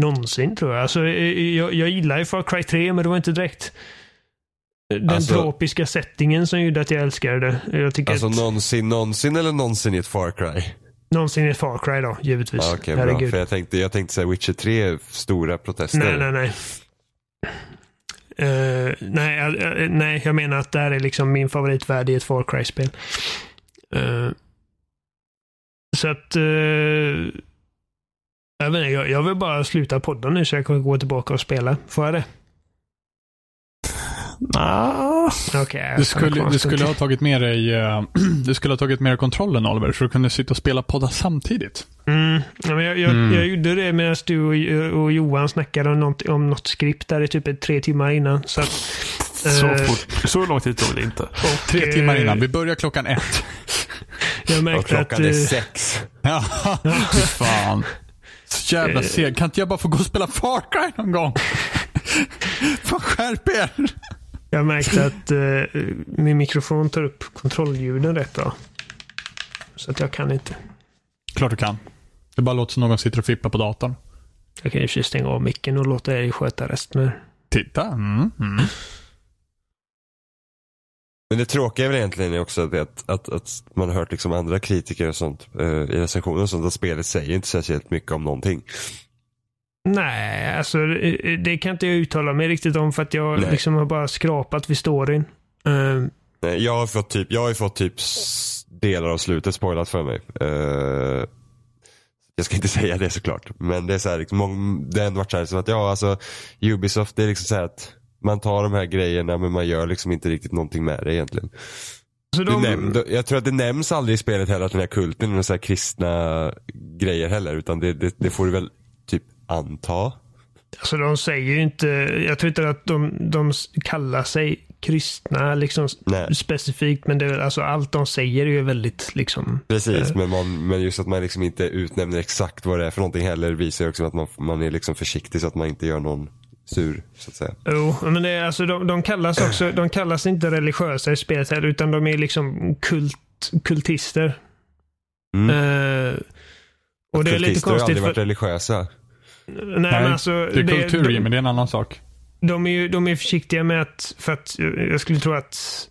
någonsin tror jag. Alltså, jag, jag gillar ju Far Cry 3 men det var inte direkt den alltså, tropiska settingen som gjorde att jag älskade det. Jag tycker alltså att... någonsin, någonsin eller någonsin i ett Far Cry? Någonsin i ett Far Cry då, givetvis. Ah, Okej, okay, bra. För jag tänkte, jag tänkte säga Witcher 3, stora protester. Nej, nej, nej. Eh, nej, eh, nej, jag menar att det här är liksom min favoritvärld i ett Far Cry-spel. Eh, så att... eh, jag, inte, jag, jag vill bara sluta podda nu så jag kan gå tillbaka och spela. Får jag det? Nah. Jag Du skulle, du skulle ha tagit med dig eh, Du skulle ha tagit med dig kontrollen Oliver, så du kunde sitta och spela poddar samtidigt. Mm. Ja, men jag, jag, Mm. jag gjorde det medan du och, och Johan snackade om något, om något skript där i typ ett tre timmar innan. Så, att, Så, eh, fort, så lång tid tog det inte. och, Tre timmar eh, innan. Vi börjar klockan ett. Jag Och märkte att... klockan är eh, sex. Ja, fy fan. Så jävla Eh. seg. Kan inte jag bara få gå och spela Far Cry någon gång? Fan skärp er. Jag märkte att eh, min mikrofon tar upp kontrollljuden rätt bra. Så att jag kan inte. Klart du kan. Det bara låter som någon sitter och fippar på datorn. Jag kan ju stänga av micken och låta dig sköta resten. Titta. Mm, mm. Men det tråkiga är väl egentligen också att, att, att man har hört liksom andra kritiker och sånt eh, i recensioner och sånt att spelet säger inte speciellt mycket om någonting. Nej, alltså det, det kan inte jag uttala mig riktigt om för att jag Nej. liksom har bara skrapat vid storyn. Eh, Nej, Jag har fått typ, jag har fått typ delar av slutet spoilat för mig. Eh, jag ska inte säga det såklart. Men det är så här, liksom, mång- det har ändå varit så här som att ja, alltså Ubisoft, det är liksom så här att man tar de här grejerna men man gör liksom inte riktigt någonting med det egentligen. så de, näm- jag tror att det nämns aldrig i spelet heller att den här kulten är några så kristna grejer heller. Utan det, det, det får du väl anta. alltså de säger ju inte, jag tror inte att de, de kallar sig kristna liksom Nej. specifikt, men det är, alltså allt de säger är ju väldigt liksom Precis, Eh. men, man, men just att man liksom inte utnämner exakt vad det är för någonting heller visar ju också att man, man är liksom försiktig så att man inte gör någon sur, så att säga. Jo, men det är, alltså, de, de kallas också, de kallas inte religiösa i spelet heller, utan de är liksom kult, kultister. Mm. Eh, och det är lite Kultister har konstigt aldrig varit för, religiösa. Nej, men alltså, Det är kultur de, Jimmy, det är en annan sak. de, är ju, de är försiktiga med att, för att jag skulle tro att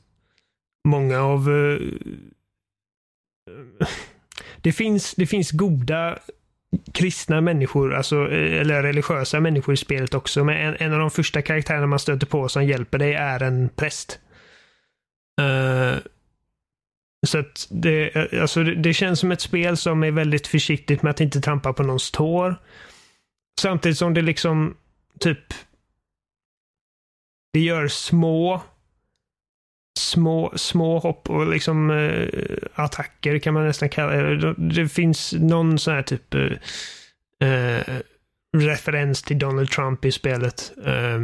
många av eh, det finns, det finns goda kristna människor, alltså, eh, eller religiösa människor i spelet också. Men en, en av de första karaktärerna man stöter på som hjälper dig är en präst. Eh, så att det, alltså det, det känns som ett spel som är väldigt försiktigt med att inte trampa på någons tår. Samtidigt som det liksom typ det gör små små, små hopp och liksom eh, attacker kan man nästan kalla det. Det- finns någon sån här typ eh, eh, referens till Donald Trump i spelet. Eh,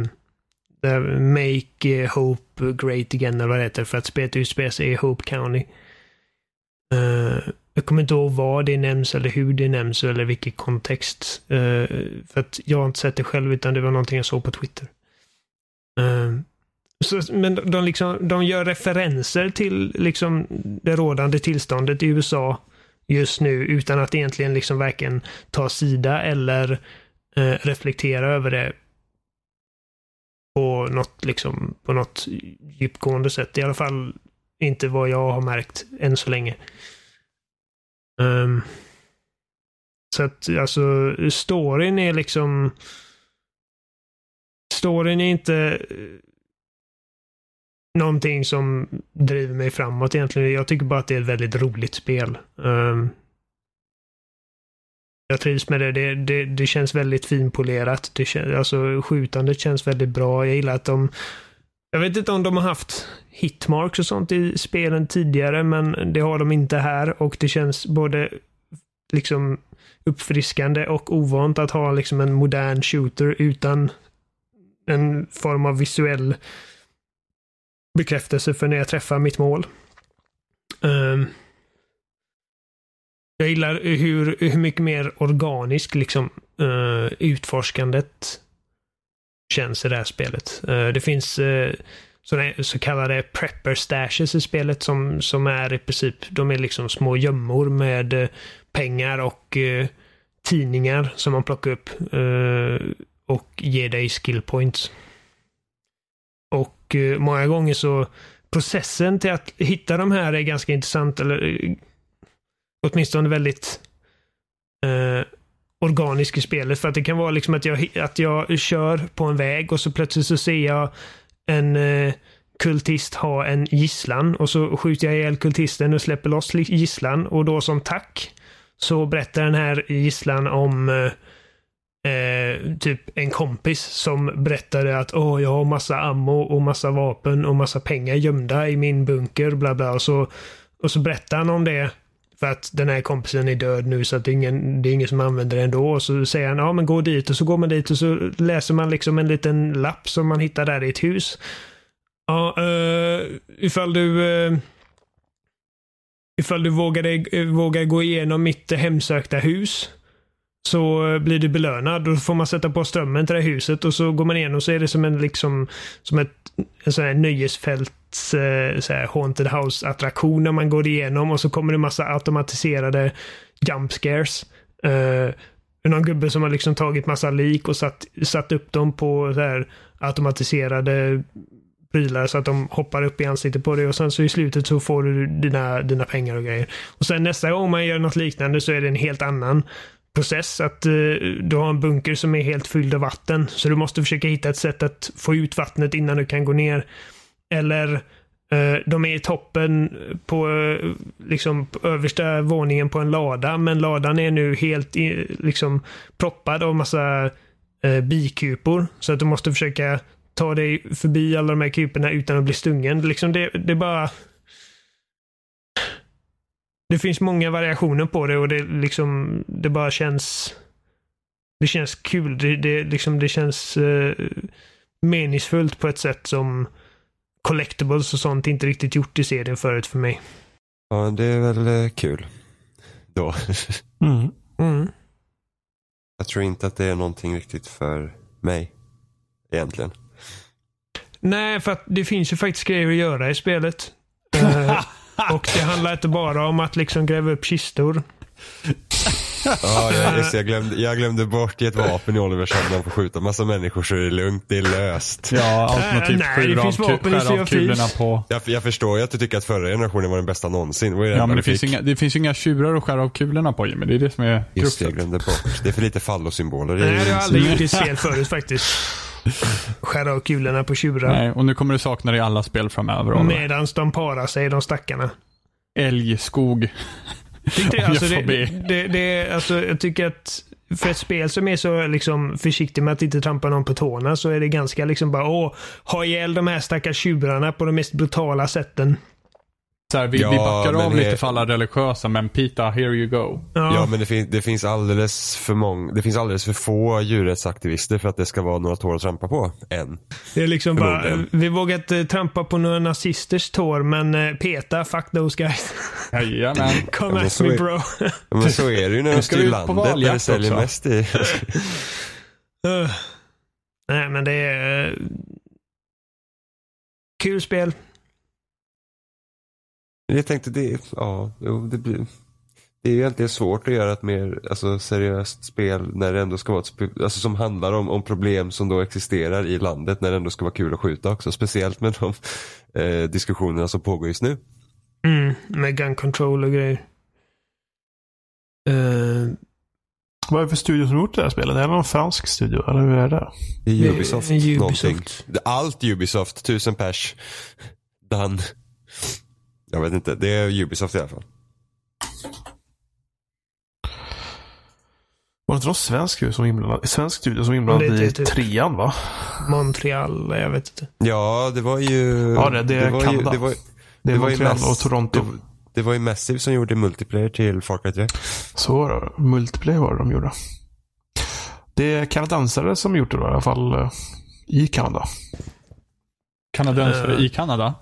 där Make eh, Hope Great Again eller vad det heter för att spelet utspelar sig i Hope County. Eh, jag kommer inte ihåg vad det nämns eller hur det nämns eller vilken kontext. Uh, för att jag har inte sett det själv utan det var någonting jag såg på Twitter. Uh, så, men de, liksom, de gör referenser till liksom, det rådande tillståndet i USA just nu utan att egentligen liksom varken ta sida eller uh, reflektera över det på något, liksom, på något djupgående sätt. I alla fall inte vad jag har märkt än så länge. Um, så att alltså storyn är liksom storyn är inte eh, någonting som driver mig framåt egentligen. Jag tycker bara att det är ett väldigt roligt spel. Um, jag trivs med det. Det, det. det känns väldigt finpolerat. Det alltså, skjutandet känns väldigt bra. Jag gillar att de... Jag vet inte om de har haft hitmarks och sånt i spelen tidigare, men det har de inte här och det känns både liksom uppfriskande och ovant att ha liksom en modern shooter utan en form av visuell bekräftelse för när jag träffar mitt mål. Um, jag gillar hur, hur mycket mer organisk liksom uh, utforskandet känns i det här spelet. Eh, det finns eh, så kallade prepper stashes i spelet som, som är i princip, de är liksom små gömmor med eh, pengar och tidningar som man plockar upp och ger dig skill points. Och många gånger så processen till att hitta de här är ganska intressant eller åtminstone väldigt eh, organisk i spelet. För att det kan vara liksom att jag, att jag kör på en väg och så plötsligt så ser jag en eh, kultist ha en gisslan och så skjuter jag ihjäl kultisten och släpper loss gisslan och då som tack så berättar den här gisslan om eh, eh, typ en kompis som berättade att åh, jag har massa ammo och massa vapen och massa pengar gömda i min bunker, bla bla. Och så, och så berättar han om det för att den här kompisen är död nu så att det är ingen, det är ingen som använder den ändå. Och så säger han, ja men gå dit och så går man dit och så läser man liksom en liten lapp som man hittar där i ett hus. Ja, uh, ifall du uh, ifall du vågar, eh, vågar gå igenom mitt hemsökta hus så blir du belönad. Då får man sätta på strömmen till det huset och så går man igenom så är det som en liksom som ett en sån här nöjesfält eh, så här haunted house-attraktioner man går igenom och så kommer det massa automatiserade jump scares. Uh, någon gubbe som har liksom tagit massa lik och satt, satt upp dem på så här automatiserade prylar så att de hoppar upp i ansiktet på dig och sen så i slutet så får du dina, dina pengar och grejer. Och sen nästa gång man gör något liknande så är det en helt annan process. Att uh, du har en bunker som är helt fylld av vatten. Så du måste försöka hitta ett sätt att få ut vattnet innan du kan gå ner. Eller eh, de är i toppen på eh, liksom på översta våningen på en lada. Men ladan är nu helt i, liksom proppad av massa eh, bikupor. Så att du måste försöka ta dig förbi alla de här kuporna utan att bli stungen. Liksom det, det är bara det finns många variationer på det och det liksom, det bara känns det känns kul. Det, det, liksom, det känns uh, meningsfullt på ett sätt som collectibles och sånt inte riktigt gjort i serien förut för mig. Ja, det är väl uh, kul. Då. mm. Mm. Jag tror inte att det är någonting riktigt för mig. Egentligen. Nej, för att det finns ju faktiskt grejer att göra i spelet. uh, Och det handlar inte bara om att liksom gräva upp kistor. Ja, jag, jag, glömde, jag glömde bort i ett vapen i Olivers hand man får skjuta massa människor så är det lugnt, det är löst. Ja, alternativt äh, skjut av, skär av kulorna på. Jag, jag förstår ju att du tycker att förra generationen var den bästa någonsin. Det ja, men det finns, inga, det finns inga tjurar att skära av kulorna på Jimmy. Det är det som är Just det, jag glömde bort. Det är för lite fallosymboler. Nej, det har aldrig gjort i spel förut faktiskt. Skära av kulorna på tjurar. Nej, och nu kommer du sakna det i alla spel framöver. Medan de parar sig, de stackarna. Älgskog. Alltså, det, det, det, alltså, jag tycker att för ett spel som är så liksom försiktig med att inte trampa någon på tårna så är det ganska liksom bara åh, ha ihjäl de här stackars tjurarna på de mest brutala sätten. Så här, vi, ja, vi backar av lite för alla religiösa, men Pita, here you go. Ja, ja men det, fin det, finns alldeles för många, det finns alldeles för få djurrättsaktivister för att det ska vara några tår att trampa på, än. Det är liksom bara, vi vågar inte trampa på några nazisters tår, men uh, Peta, fuck those guys. Jajamän. Come ja, at me bro. ja, men så är det ju när de styr landet, där det säljer också. mest i. uh, nej, men det är... Uh, kul spel. Jag tänkte det, ja, det blir det är ju egentligen svårt att göra ett mer alltså, seriöst spel när det ändå ska vara ett spel, alltså, som handlar om, om problem som då existerar i landet när det ändå ska vara kul att skjuta också. Speciellt med de eh, diskussionerna som pågår just nu. Mm, med gun control och grejer. Uh, vad är det för studio som gjort det här spelet? Är det någon fransk studio eller hur är det? Det är Ubisoft. Ubisoft. Någonting. Allt Ubisoft, tusen pers. Done. Jag vet inte, det är Ubisoft i alla fall. Var det inte någon svensk, som inblandad, svensk studio som inblandad i typ trean va? Montreal, jag vet inte. Ja, det var ju... Ja, det, det är det Kanada. Ju, det var, det, det var Montreal och Toronto. Det, det, var ju Massive som gjorde multiplayer till Far Cry 3. Så var det. Multiplayer var det de gjorde. Det är kanadensare som gjort det då, i alla fall eh, i Kanada. Kanadensare uh, i Kanada?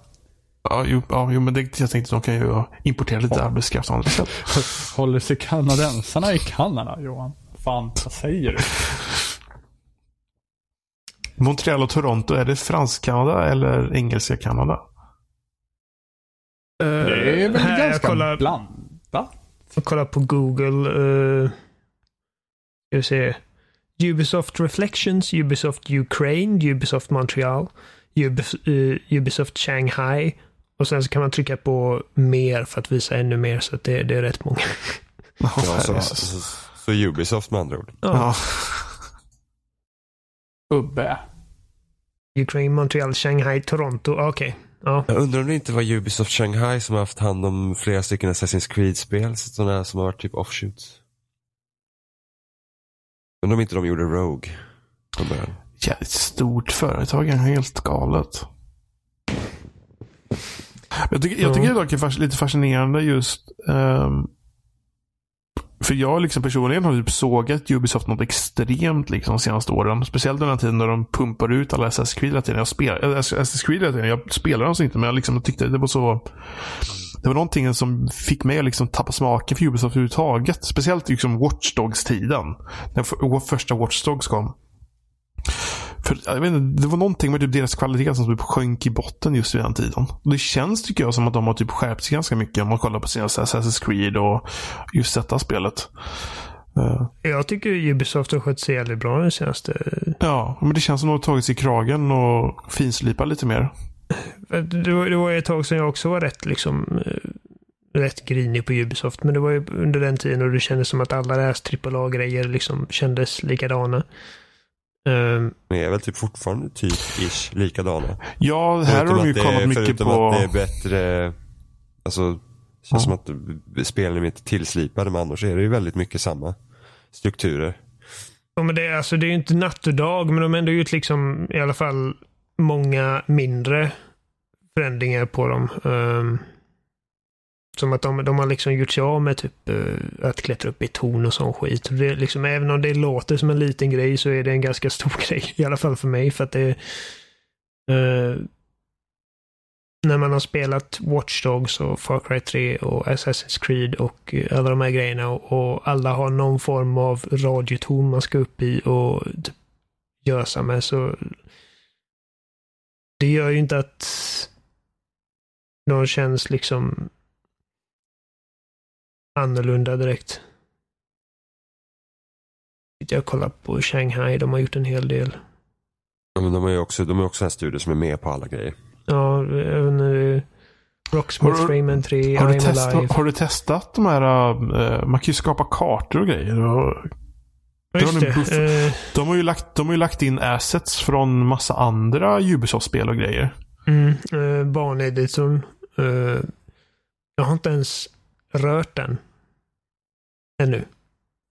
Ja, jo, ja, jo men det, jag tänkte att de kan ju importera lite ja. arbetskraft andra sätt. Håller sig kanadensarna i Kanada, Johan? Fan, vad säger du? Montreal och Toronto, är det fransk-Kanada eller engelska Kanada? Uh, det är väl här, ganska kollar, blandat. Jag kollar på Google. Uh, ska vi se. Ubisoft Reflections, Ubisoft Ukraine, Ubisoft Montreal, Ubisoft, uh, Ubisoft Shanghai, och sen så kan man trycka på mer för att visa ännu mer. Så det, det är rätt många. ja, så, så, Så Ubisoft med andra ord. Ja. Ubbe. Ukraine, Montreal, Shanghai, Toronto. Okej. Ja. Jag undrar om det inte var Ubisoft Shanghai som har haft hand om flera stycken Assassin's Creed-spel. Sådana som har varit typ offshoots. Undrar om inte de gjorde Rogue. Jävligt stort företag. är Helt galet. Jag tycker, jag tycker dock det är lite fascinerande just ehm, för jag liksom personligen har typ sågat Ubisoft något extremt liksom de senaste åren. Speciellt den här tiden när de pumpar ut alla Assassin's Creed hela tiden. Jag spelar, Assassin's Creed hela tiden. Jag spelar dem så inte, men jag liksom tyckte det var så... Det var någonting som fick mig att liksom tappa smaken för Ubisoft överhuvudtaget. Speciellt liksom Watch Dogs-tiden. När första Watch Dogs kom. För, jag vet inte, det var någonting med typ deras kvalitet som typ sjönk i botten just vid den tiden. Och det känns tycker jag som att de har typ skärpt sig ganska mycket om man kollar på senaste Assassin's Creed och just detta spelet. Eh, Jag tycker Ubisoft har skött sig jävligt bra den senaste... ja, men det känns som att de har tagit sig i kragen och finslipat lite mer. Det var, det var ett tag sedan jag också var rätt liksom eh, rätt grinig på Ubisoft. Men det var ju under den tiden och det kändes som att alla deras AAA-grejer liksom kändes likadana. Ehm, Men är väl typ fortfarande typ ish likadana. Ja, här har de ju kollat mycket förutom på... att det är bättre, alltså, det känns Ja. som att spelen är inte tillslipade men annars är det ju väldigt mycket samma strukturer. Ja, men det, är- alltså, det är ju inte natt och dag, men de har ändå gjort liksom i alla fall många mindre förändringar på dem. Ehm, som att de, de har liksom gjort sig av med typ eh, att klättra upp i torn och sån skit. Det liksom, även om det låter som en liten grej så är det en ganska stor grej. I alla fall för mig. För att det eh, När man har spelat Watch Dogs och Far Cry 3 och Assassin's Creed och eh, alla de här grejerna och, och alla har någon form av radiotorn man ska upp i och typ gösa med så det gör ju inte att de känns liksom annorlunda direkt. Jag kollar på Shanghai, de har gjort en hel del. Ja, men de är ju också, de är också en studio som är med på alla grejer. Ja, även uh, Rocksmith, Har Rayman 3, Har du, testat, Alive. har du testat de här... eh, man kan ju skapa kartor och grejer. Och Ja, just det. Eh, De har, ju lagt, de har ju lagt in assets från massa andra Ubisoft-spel och grejer. Mm, uh, Barneditorn. Uh, jag har inte ens rört den. Ännu.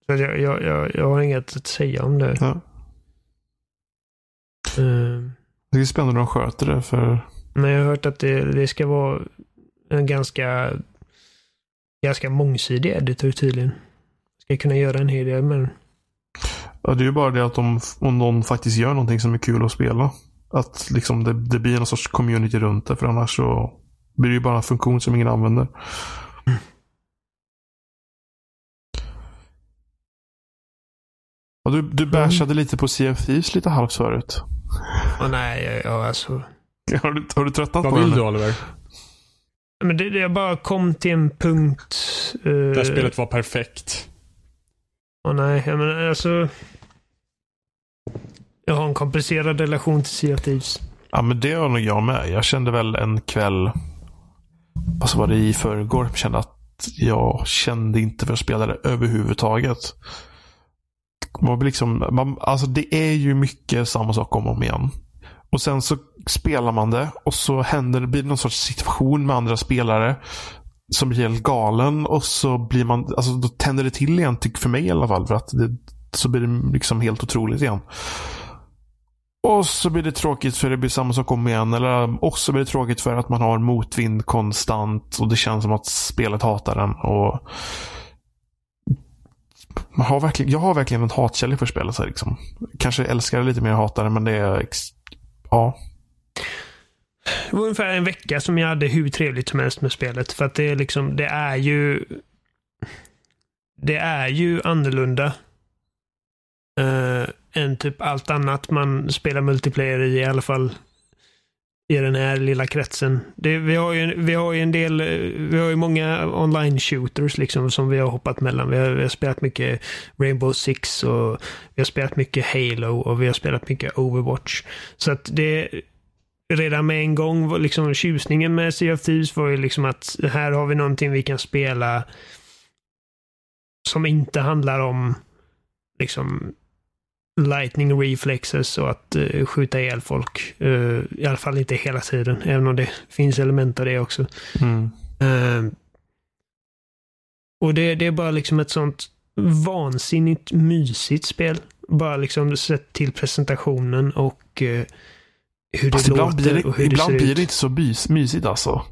Så jag, jag, jag, jag har inget att säga om det. Ja. Eh, Det är spännande hur de sköter det. För men jag har hört att det, det ska vara en ganska, ganska mångsidig editor tydligen. Ska kunna göra en hel del men ja, det är ju bara det att de, om någon faktiskt gör någonting som är kul att spela. Att liksom det, det blir någon sorts community runt det. För annars så blir det ju bara en funktion som ingen använder. Och du, du bashade lite på Sea of Thieves lite halvt förut. Åh, nej, jag, jag alltså. Har du, har du tröttnat Vad på vill det? du Oliver? Men det, det, jag bara kom till en punkt. Uh, Det här spelet var perfekt. Åh nej, jag menar alltså. Jag har en komplicerad relation till Sea of Thieves. Ja, men det har nog jag med. Jag kände väl en kväll, vad var det i förrgår, jag kände att jag kände inte för att spela det överhuvudtaget. Man liksom, man, alltså det är ju mycket samma sak om och om igen. Och sen så spelar man det och så händer det, blir det någon sorts situation med andra spelare som blir helt galen och så blir man, alltså då tänder det till igen, tycker för mig i alla fall. För att det, så blir det liksom helt otroligt igen. Och så blir det tråkigt för det blir samma sak om igen. Eller, och så blir det tråkigt för att man har motvind konstant och det känns som att spelet hatar den. Och man har verkligen, jag har verkligen en hatkärlek för spelet. Liksom. Kanske älskar det lite mer hatar det, men det är... ex- Ja. Det var ungefär en vecka som jag hade hur trevligt som helst med spelet. För att det är liksom, det är ju... Det är ju annorlunda. Uh, än typ allt annat man spelar multiplayer i, i alla fall i den här lilla kretsen. Det, vi, har ju, vi har ju en del, eh, vi har ju många online shooters liksom som vi har hoppat mellan. Vi har, vi har spelat mycket Rainbow Six och vi har spelat mycket Halo och vi har spelat mycket Overwatch. Så att det redan med en gång var liksom tjusningen med Sea of Thieves var ju liksom att här har vi någonting vi kan spela som inte handlar om liksom lightning reflexes och att uh, skjuta ihjäl folk. Uh, I alla fall inte hela tiden, även om det finns element av det också. Mm. Uh, och det, det är bara liksom ett sånt vansinnigt mysigt spel. Bara liksom sett till presentationen och hur det ibland låter blir det, och hur ibland det ser blir ut. det inte så bys, mysigt alltså.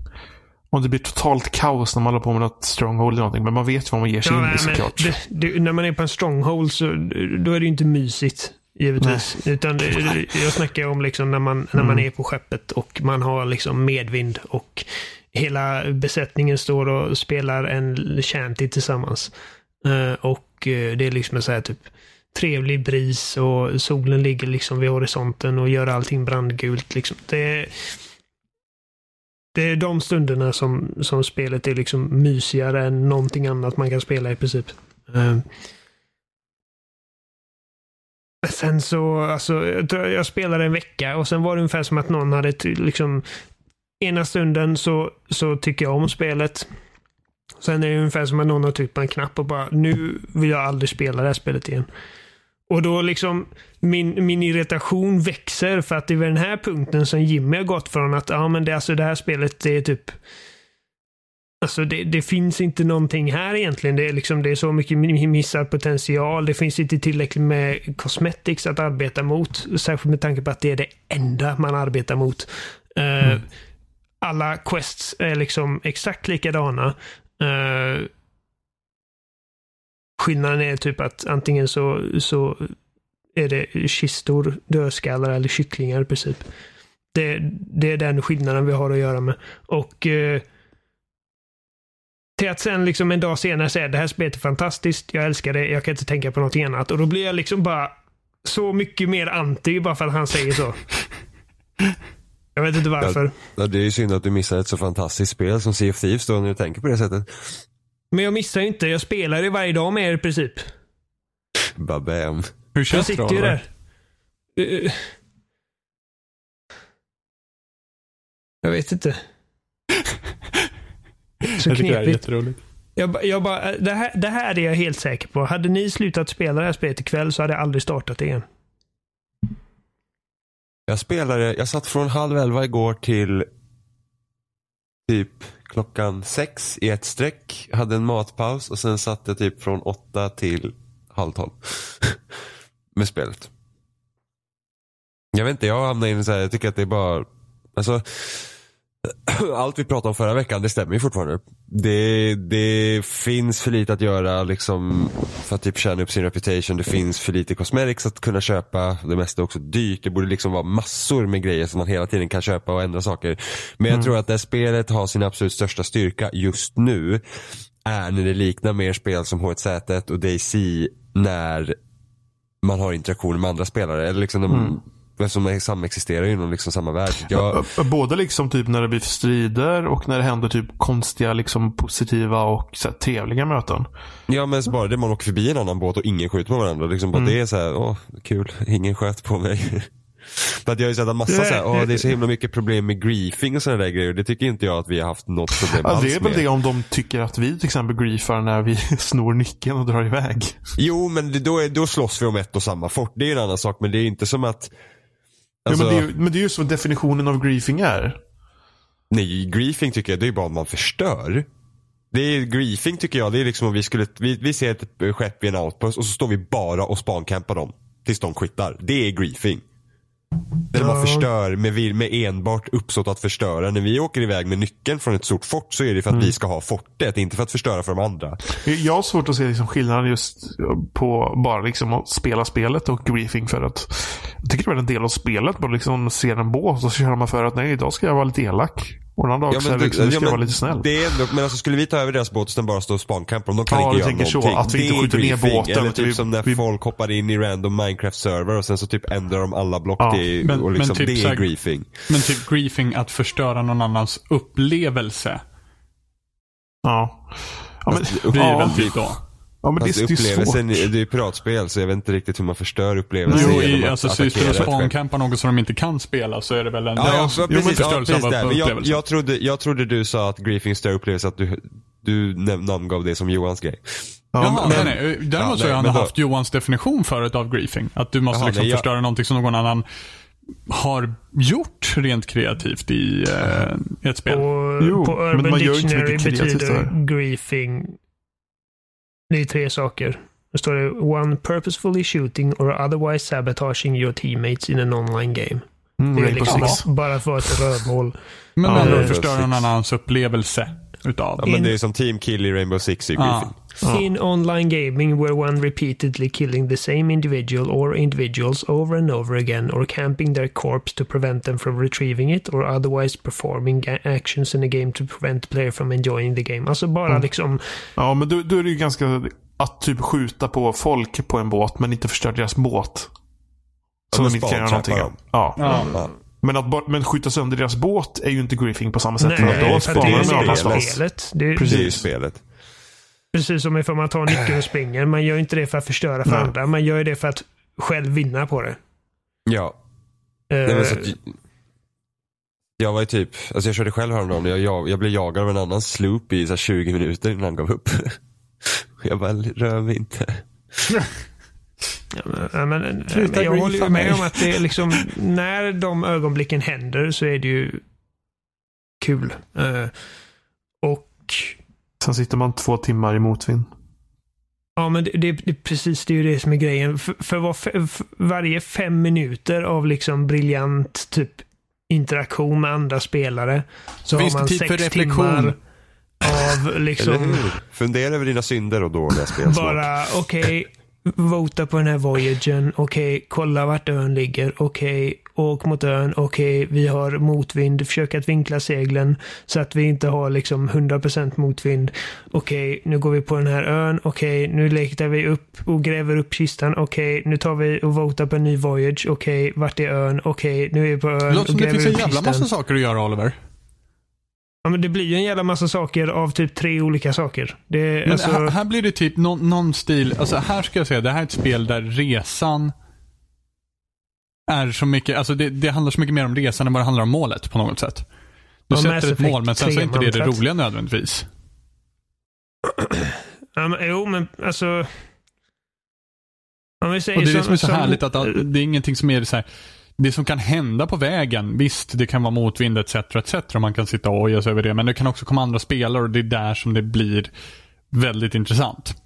Om det blir totalt kaos när man håller på med något stronghold eller någonting. Men man vet ju vad man ger sig Ja, in i såklart. det, det, när man är på en stronghold så då är det ju inte mysigt. Givetvis. Utan jag snackar om liksom när, man, när man Mm. är på skeppet och man har liksom medvind och hela besättningen står och spelar en shanty tillsammans. Eh, och eh, det är liksom en så här typ trevlig bris och solen ligger liksom vid horisonten och gör allting brandgult. Liksom. Det, det är de stunderna som, som spelet är liksom mysigare än någonting annat man kan spela i princip. Uh. Sen så, alltså, jag, jag spelade en vecka och sen var det ungefär som att någon hade liksom Ena stunden så, så tycker jag om spelet. Sen är det ungefär som att någon har tryckt på en knapp och bara nu vill jag aldrig spela det här spelet igen. Och då liksom min, min irritation växer för att det är vid den här punkten som Jimmy har gått från att ja men det, alltså det här spelet det är typ Alltså det, det finns inte någonting här egentligen. Det är, liksom, det är så mycket mi- missad potential. Det finns inte tillräckligt med cosmetics att arbeta mot. Särskilt med tanke på att det är det enda man arbetar mot. Eh, Alla quests är liksom exakt likadana. Uh, skillnaden är typ att antingen så, så är det kistor, dödskallar eller kycklingar i princip. Det, det är den skillnaden vi har att göra med. Och eh, till att sen liksom en dag senare säga det här spelet är fantastiskt, jag älskar det, jag kan inte tänka på något annat. Och då blir jag liksom bara så mycket mer anti bara för att han säger så. Jag vet inte varför. Ja, det är ju synd att du missar ett så fantastiskt spel som Sea of Thieves då när du tänker på det sättet. Men jag missar ju inte, jag spelar det varje dag med er i princip. Babam. Hur Jag känns det sitter ju där. Eh, Jag vet inte. Så Jag tycker det här är knepigt. jätteroligt. Jag, jag bara, det, här, det här är jag helt säker på. Hade ni slutat spela det här spelet ikväll så hade jag aldrig startat det igen. Jag spelade, jag satt från halv elva igår till typ klockan sex i ett streck. Hade en matpaus och sen satt jag typ från åtta till halv tolv. Med spelet. Jag vet inte, jag hamnar i en så här, jag tycker att det är bara, alltså allt vi pratade om förra veckan, det stämmer ju fortfarande. Det, det finns för lite att göra liksom för att typ tjäna upp sin reputation. Det finns för lite cosmetics att kunna köpa. Det mesta är också dyrt. Det borde liksom vara massor med grejer som man hela tiden kan köpa och ändra saker. Men jag tror att det spelet har sin absolut största styrka just nu är när det liknar mer spel som H1Z och DayZ när man har interaktioner med andra spelare. Eller liksom de, Eftersom de samexisterar inom liksom samma värld. Jag, Både liksom typ när det blir strider och när det händer typ konstiga, liksom positiva och så här, trevliga möten. Ja men bara det man åker förbi en annan båt och ingen skjuter på varandra. Liksom bara Det är så här, åh kul, ingen sköt på mig. För att jag har ju sett en massa så här, åh det är så himla mycket problem med griefing och sådana där grejer. Det tycker inte jag att vi har haft något problem Ja, alls det är väl med. det om de tycker att vi till exempel griefar när vi snor nyckeln och drar iväg. Jo men då, är, då slåss vi om ett och samma fort. Det är en annan sak men det är inte som att Alltså, ja, men, det är, ju- men det är ju så definitionen av griefing är. Nej, griefing tycker jag det är bara om man förstör. Det är griefing tycker jag, det är liksom om vi skulle, vi, vi ser ett skepp i en outpost och så står vi bara och spancampar dem. Tills de quittar. Det är griefing. När man förstör med, med enbart uppsåt att förstöra. När vi åker iväg med nyckeln från ett stort fort så är det för att vi ska ha fortet, inte för att förstöra för de andra. Jag har svårt att se liksom skillnaden just på bara liksom att spela spelet och griefing för att jag tycker det är en del av spelet. Man liksom ser en båt och så kör man för att nej, idag ska jag vara lite elak. Och en är det liksom, nu ska jag vara lite snäll. Det är ändå, men alltså skulle vi ta över deras båt och sen bara stå och spancampa dem, de kan Ja, inte du göra tänker så, någonting. att vi inte skjuter ner båten, Eller typ vi- som när vi- folk hoppar in i random Minecraft-server och sen så typ ändrar de alla block Ja, till, men- och men liksom, typ det är griefing. Men typ griefing, att förstöra någon annans upplevelse. Ja. Ja, men, Blir ja, väl typ då? Ja, men det, Fast det är svårt. upplevelsen, det är ju piratspel så jag vet inte riktigt hur man förstör upplevelsen Jo, i, alltså du och spancampar något som de inte kan spela så är det väl en Ja, ja, ja, precis, ja, precis av där. Men jag, upplevelsen. jag, trodde, jag trodde du sa att griefing stör upplevelse, att du, du namngav det som Johans grej. Jaha, men- nej, nej. Däremot Ja, så har men då- haft Johans definition förut av griefing. Att du måste Jaha, liksom nej, jag- förstöra någonting som någon annan har gjort rent kreativt i, eh, ett spel. Och Jo, på men Urban man gör ju inte så Dictionary mycket kreativt betyder griefing. Det är tre saker. Det står det one purposefully shooting or otherwise sabotaging your teammates in an online game. Mm, Det är liksom bara för ett rövhål. Men Ja, ändå förstöra någon annans upplevelse utav. Ja, men det är som Team Kill i Rainbow Six i Ja. Griffin. Ja. In online gaming where one repeatedly killing the same individual or individuals over and over again or camping their corpse to prevent them from retrieving it or otherwise performing actions in a game to prevent the player from enjoying the game. Alltså bara Mm. liksom Ja, men då, då är det ju ganska att typ skjuta på folk på en båt men inte förstöra deras båt. Så men de inte kan göra någonting. spawntrappa Ja. Ja. Men att bara, men skjuta sönder deras båt är ju inte griefing på samma sätt. Nej, för då för att det spanar är de ju någon det annanstans. spelet. Det är, Precis. Det är spelet. Precis som ifall man tar nyckeln och springer. Man gör inte det för att förstöra för Nej. andra. Man gör ju det för att själv vinna på det. Ja. Eh, Nej, men så att, jag var ju typ, alltså jag körde själv häromdagen. Jag, jag, jag blev jagad av en annan sloop i så här 20 minuter innan han gav upp. jag bara, rör mig inte. Ja, men, jag håller ju med om att det är liksom, när de ögonblicken händer så är det ju kul. Eh, och Sen sitter man två timmar i motvind. ja, men det, det, det precis det är ju det som är grejen. För, för, var, för, varje fem minuter av liksom briljant typ interaktion med andra spelare så Finns har man tid sex timmar av liksom? Fundera över dina synder och dåliga spelsmak. Bara, okej, vota på den här voyagen. Okej, kolla vart ön ligger. Okej, åk mot ön. Okej, vi har motvind. Försök att vinkla seglen så att vi inte har liksom 100% motvind. Okej, nu går vi på den här ön. Okej, nu letar vi upp och gräver upp kistan. Okej, nu tar vi och votar på en ny voyage. Okej, vart är ön? Okej, nu är vi på ön Det låter som det finns en jävla massa saker att göra Oliver. Ja, men det blir ju en jävla massa saker av typ tre olika saker. Det, Men alltså, här, här blir det typ någon, någon stil, alltså här ska jag säga, det här är ett spel där resan är så mycket, alltså det, det handlar så mycket mer om resan än vad det handlar om målet på något sätt. Du Mass sätter ett mål men sen så är inte det det 3-mantrat. roliga nödvändigtvis. ja, men, jo, men alltså... Om vi säger Och det är det som är så som- härligt att det är ingenting som är så här, det som kan hända på vägen, visst det kan vara motvind etc. etc. och man kan sitta och oja sig över det, men det kan också komma andra spelare och det är där som det blir väldigt intressant.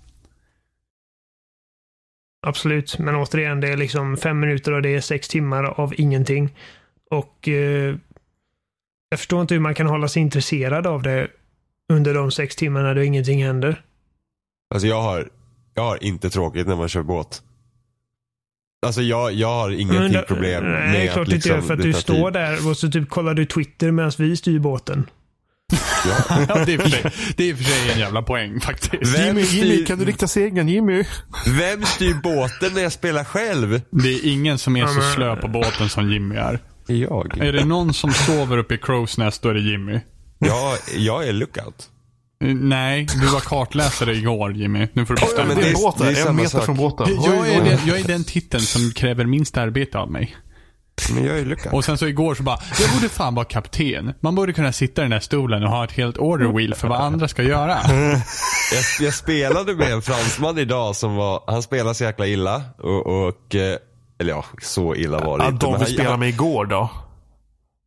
Absolut, men återigen, det är liksom fem minuter och det är sex timmar av ingenting. Och eh, jag förstår inte hur man kan hålla sig intresserad av det under de sex timmarna då ingenting händer. Alltså jag har, jag har inte tråkigt när man kör båt. Alltså jag, jag har ingenting då- problem Nej, med klart att inte liksom, gör för att du står tid. där och så typ kollar du Twitter medan vi styr båten. Ja. Ja, det är för sig, det är för sig en jävla poäng faktiskt. Vem Jimmy, Jimmy, styr- kan du rikta segern? Jimmy? Vem styr båten när jag spelar själv? Det är ingen som är så Ja, slö på båten som Jimmy är. Jag. Är det någon som sover uppe i Crow's Nest, då är det Jimmy. Jag, jag är lookout. Eh, Nej, du var kartläsare igår Jimmy. Nu får du Ja, bestämma det dig. är en båt det är där. En samma meter sak. från båten. Jag är, den, jag är den titeln som kräver minst arbete av mig. Men jag är lookout. Och sen så igår så bara, jag borde fan vara kapten. Man borde kunna sitta i den här stolen och ha ett helt order wheel för vad andra ska göra. Jag, jag spelade med en fransman idag som var, han spelade så jäkla illa. Och, och eh, eller ja, så illa var det Ja, inte. de vi spelade med igår då.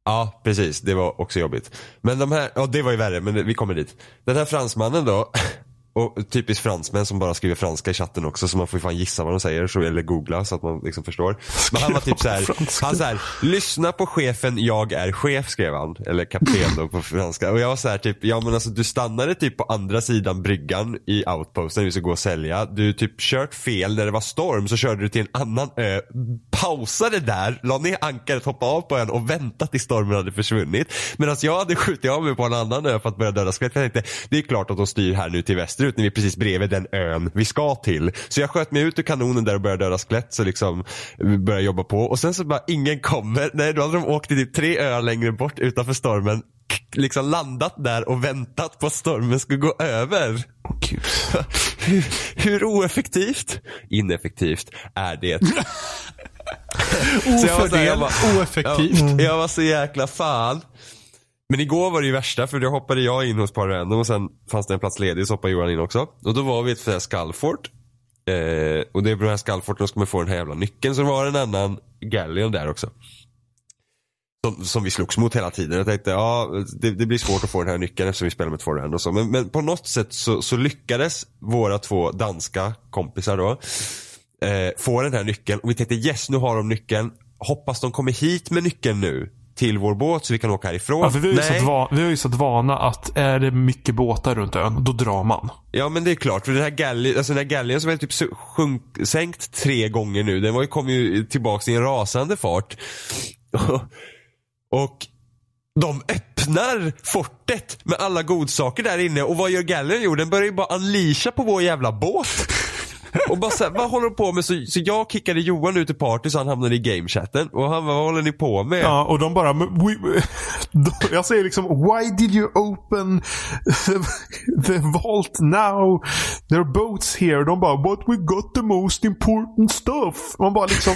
Ja, precis. Det var också jobbigt. Men de här, ja det var ju värre, men vi kommer dit. Den här fransmannen då, och typiskt fransmän som bara skriver franska i chatten också så man får ju fan gissa vad de säger så, eller googla så att man liksom förstår. Men han var typ så här, han så här, lyssna på chefen, jag är chef skrev han. Eller kapten då på franska. Och jag var så här typ, ja men alltså du stannade typ på andra sidan bryggan i outposten, vi ska gå och sälja. Du typ kört fel när det var storm så körde du till en annan ö, pausade där, la ner ankaret, hoppade av på ön och väntade tills stormen hade försvunnit. Medan jag hade skjutit av mig på en annan ö för att börja döda skelett. Jag tänkte, det är klart att de styr här nu till västerut när vi är precis bredvid den ön vi ska till. Så jag sköt mig ut ur kanonen där och började döda skelett så liksom började jobba på. Och sen så bara ingen kommer. Nej, då hade de åkt till typ tre öar längre bort utanför stormen. Liksom landat där och väntat på att stormen skulle gå över. Gud. Hur, hur oeffektivt? Ineffektivt är det. Jag jag Ofördel, oeffektivt. Ja, jag var så jäkla fan. Men igår var det ju värsta för då hoppade jag in hos Par Random och sen fanns det en plats ledig så hoppade Johan in också. Och då var vi ett ett Skallfort. Eh, och det är på den här skallforten ska man få den här jävla nyckeln. Så det var en annan Galleon där också. Som, som vi slogs mot hela tiden. Jag tänkte ja det, det blir svårt att få den här nyckeln eftersom vi spelar med två random och så. Men, men på något sätt så, så lyckades våra två danska kompisar då eh, få den här nyckeln. Och vi tänkte yes nu har de nyckeln. Hoppas de kommer hit med nyckeln nu till vår båt så vi kan åka härifrån. Ja, för vi, har ju satt va- vi har ju satt vana att är det mycket båtar runt ön, då drar man. Ja men det är klart, för den här galgen, alltså den här galgen som är typ sjunk, sänkt tre gånger nu, den var ju, kom ju tillbaks i en rasande fart. och de öppnar fortet med alla godsaker där inne och vad gör galgen? Jo den börjar ju bara unleasha på vår jävla båt. Och bara såhär, vad håller de på med? Så, så jag kickade Johan ut i party så han hamnade i gamechatten. Och han bara, vad håller ni på med? Ja, och de bara... "Men we- Jag säger liksom Why did you open the vault now? There are boats here. De bara But we got the most important stuff. Man bara liksom...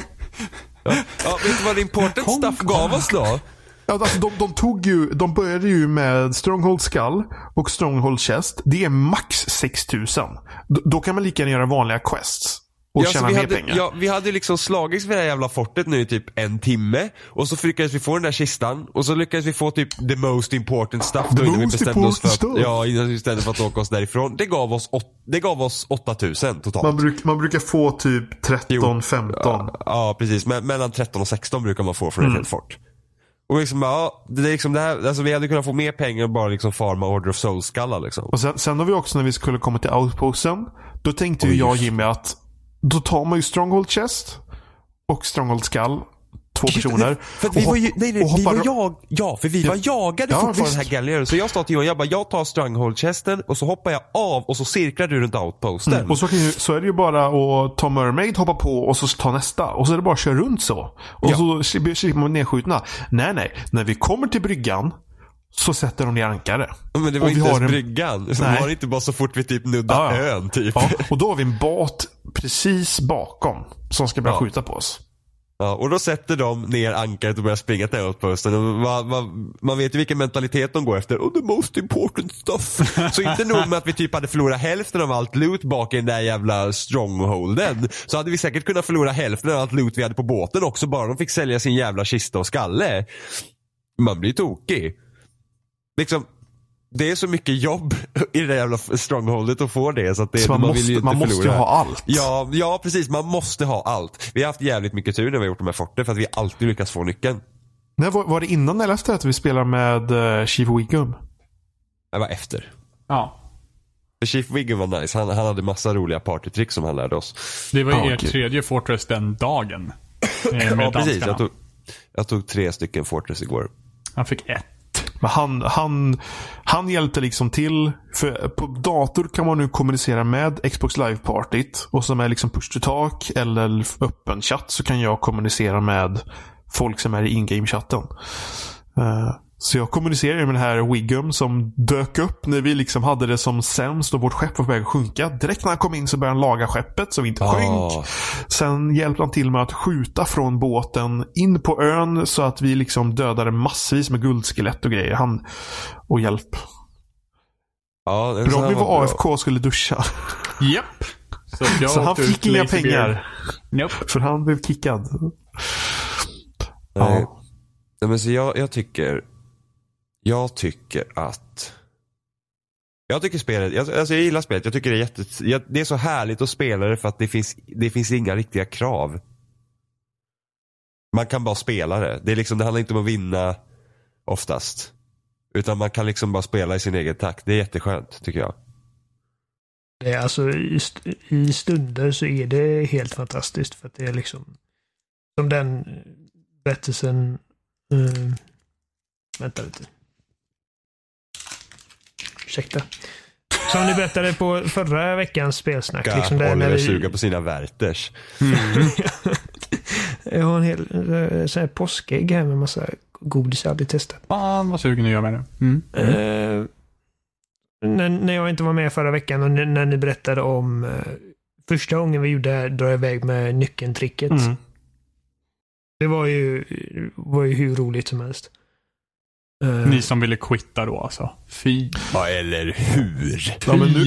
Ja, vet du vad important stuff gav oss då? Alltså de, de tog ju, de började ju med Stronghold Skull och Stronghold Chest. Det är max 6000. Då, då kan man lika gärna göra vanliga quests. Och Ja, tjäna vi mer hade, pengar. Ja, vi hade liksom slagits vid det här jävla fortet nu i typ en timme. Och så lyckades vi få den där kistan. Och så lyckades vi få typ the most important stuff The innan vi most bestämde oss för stuff. ja, innan vi bestämde för att åka oss därifrån. Det gav oss, åt, det gav oss 8000 totalt. Man, bruk, man brukar få typ 13, 15. Ja, ja, precis. Men, mellan 13 och 16 brukar man få från Mm. ett helt fort. Och liksom, ja, det är liksom det här, alltså vi hade kunnat få mer pengar och bara liksom farma Order of Souls-skallar liksom. Och sen, sen har vi också när vi skulle komma till outposten. Då tänkte ju jag och. Jimmy att då tar man ju Stronghold Chest och Stronghold Skull. Två personer. För vi var ju, nej, vi var jag, ja för vi var jagade Ja, fortfarande den här galgen. Så jag sa till Johan, jag bara, jag tar stronghold-chesten och så hoppar jag av och så cirklar du runt outposten. Mm. Och så, så är det ju bara att ta Mermaid, hoppa på och så ta nästa. Och så är det bara att köra runt så. Och Ja. så slipper man nedskjutna. Nej, nej. När vi kommer till bryggan så sätter de ner ankare. men det var och inte ens en- bryggan. Det Nej. var inte bara så fort vi typ nuddade Ja, ja. ön typ. Ja, och då har vi en båt precis bakom som ska börja Ja. skjuta på oss. Ja, och då sätter de ner ankaret och börjar springa till outposten. Man, man, man vet ju vilken mentalitet de går efter. Oh, the most important stuff. Så inte nog med att vi typ hade förlorat hälften av allt loot bak i den där jävla strongholden. Så hade vi säkert kunnat förlora hälften av allt loot vi hade på båten också. Bara de fick sälja sin jävla kista och skalle. Man blir tokig. Liksom, det är så mycket jobb i det jävla strongholdet att få det. Så, att det, Så man, vill måste, ju inte man måste ju ha allt. Ja, ja, precis. Man måste ha allt. Vi har haft jävligt mycket tur när vi har gjort de här forten för att vi alltid lyckats få nyckeln. Nej, var, var det innan eller efter att vi spelade med uh, Chief Wiggum? Det var efter. Ja. För Chief Wiggum var nice. Han, han hade massa roliga partytrick som han lärde oss. Det var ju Ja, er okej. tredje Fortress den dagen. eh, Med Ja, precis. danskarna. Jag tog, jag tog tre stycken Fortress igår. Han fick ett. Men han, han, han hjälpte liksom till. För på dator kan man nu kommunicera med Xbox Live-partyt. Och som är liksom push to talk eller öppen chatt så kan jag kommunicera med folk som är i in-game-chatten. Uh, eh, så jag kommunicerade med den här Wiggum som dök upp när vi liksom hade det som sämst och vårt skepp var på väg att sjunka. Direkt när han kom in så började han laga skeppet så vi inte sjönk. Ah. Sen hjälpte han till med att skjuta från båten in på ön så att vi liksom dödade massvis med guldskelett och grejer. Han och hjälp. Ja, men så Robin han var bra. AFK och skulle duscha. Japp. Så, jag så han fick inga pengar. Nope. För han blev kickad. Nej. Ja. Nej, men så jag, jag tycker, jag tycker att jag tycker spelet, jag, alltså jag gillar spelet. Jag tycker det är jätte, jag, det är så härligt att spela det för att det finns, det finns inga riktiga krav. Man kan bara spela det. Det, är liksom, det handlar inte om att vinna oftast. Utan man kan liksom bara spela i sin egen takt. Det är jätteskönt tycker jag. Det är alltså i, st- i stunder så är det helt fantastiskt för att det är liksom som den berättelsen. Uh, vänta lite. Ursäkta. Som ni berättade på förra veckans spelsnack. Ska Liksom där när Oliver vi, suga på sina värters. jag har en hel uh, sån här påskägg här med massa godis jag aldrig testat. Fan vad sugen jag är med det. Mm. Eh, när, när jag inte var med förra veckan och när, när ni berättade om eh, första gången vi gjorde dra iväg med nyckeln-tricket. Mm. Det var ju, var ju hur roligt som helst. Eh, Ni som ville quitta då alltså. Fy. Ja, eller hur? Ja, men nu,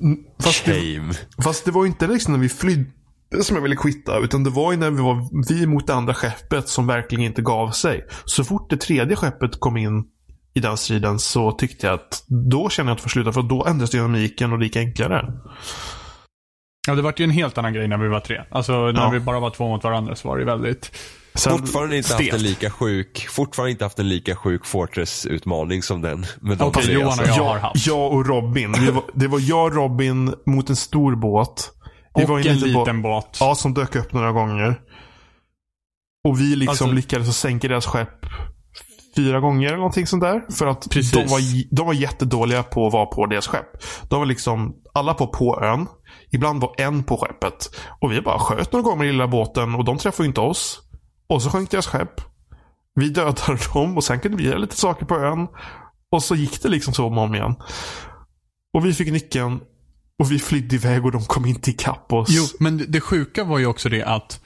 nu, fast, det, fast det var inte liksom när vi flydde som jag ville quitta. Utan det var ju när vi var vi mot det andra skeppet som verkligen inte gav sig. Så fort det tredje skeppet kom in i den striden så tyckte jag att då kände jag att få sluta. För då ändrades dynamiken och det gick enklare. Ja, det var ju en helt annan grej när vi var tre. Alltså när Ja. vi bara var två mot varandra så var det väldigt... Sen, Fortfarande inte haft stelt. en lika sjuk, fortfarande inte haft en lika sjuk Fortress-utmaning som den. Med de tre, Johan och jag har haft. jag och Robin. Vi var, det var jag och Robin mot en stor båt. Vi Och var en i liten båt. liten båt. Ja, som dök upp några gånger. Och vi liksom Alltså- lyckades sänka deras skepp fyra gånger eller någonting sånt där. För att Precis. de var, de var jättedåliga på att vara på deras skepp. De var liksom alla på på ön. Ibland var en på skeppet. Och vi bara sköt några gånger med lilla båten och de träffade ju inte oss. Och så sjönk deras skepp. Vi dödade dem och sen kunde vi göra lite saker på ön. Och så gick det liksom så om och om igen. Och vi fick nyckeln. Och vi flydde iväg och de kom inte ikapp oss. Jo, men det, sjuka var ju också det att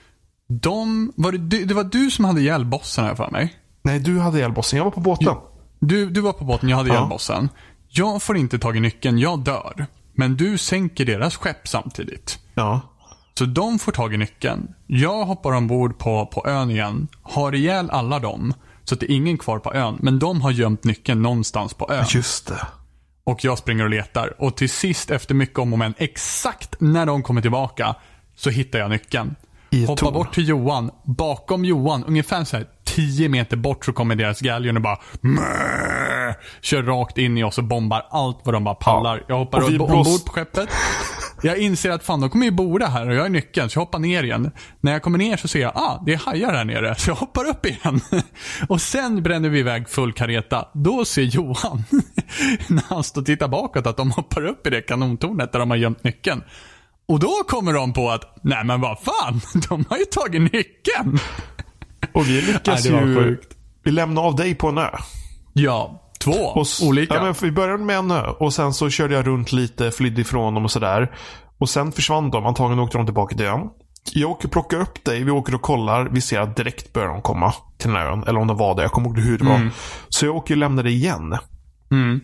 de, var det, det var du som hade ihjäl bossen här för mig. Nej, du hade elbossen. Jag var på båten. Du, du var på båten, jag hade Ja. ihjäl bossen. Jag får inte tag i nyckeln, jag dör. Men du sänker deras skepp samtidigt. Ja. Så de får tag i nyckeln. Jag hoppar ombord på, på ön igen, har ihjäl alla dem. Så att det är ingen kvar på ön. Men de har gömt nyckeln någonstans på ön. Just det. Och jag springer och letar. Och till sist efter mycket om och men, exakt när de kommer tillbaka, så hittar jag nyckeln. I Hoppar torn. bort till Johan. Bakom Johan, ungefär så här 10 meter bort så kommer deras galjon och bara Mäh! Kör rakt in i oss och bombar allt vad de bara pallar. Ja. Jag hoppar ombord på skeppet. Jag inser att fan, de kommer ju bo där här och jag är nyckeln, så jag hoppar ner igen. När jag kommer ner så ser jag, ah, det är hajar här nere. Så jag hoppar upp igen. Och sen bränner vi iväg full kareta. Då ser Johan, när han står och tittar bakåt, att de hoppar upp i det kanontornet där de har gömt nyckeln. Och då kommer de på att, nej men vad fan, de har ju tagit nyckeln. Och vi lyckas Nej, ju... sjukt. Vi lämnade av dig på en ö. Ja, två Och olika. Ja, men vi började med en ö. Och sen så körde jag runt lite, flydde ifrån dem och sådär. Och sen försvann de. Antagligen åkte de tillbaka till ön. Jag åker och plockar upp dig. Vi åker och kollar. Vi ser att direkt börjar de komma till den här ön. Eller om de var där. Jag kommer inte ihåg hur det var. Så jag åker och lämnar dig igen. Mm.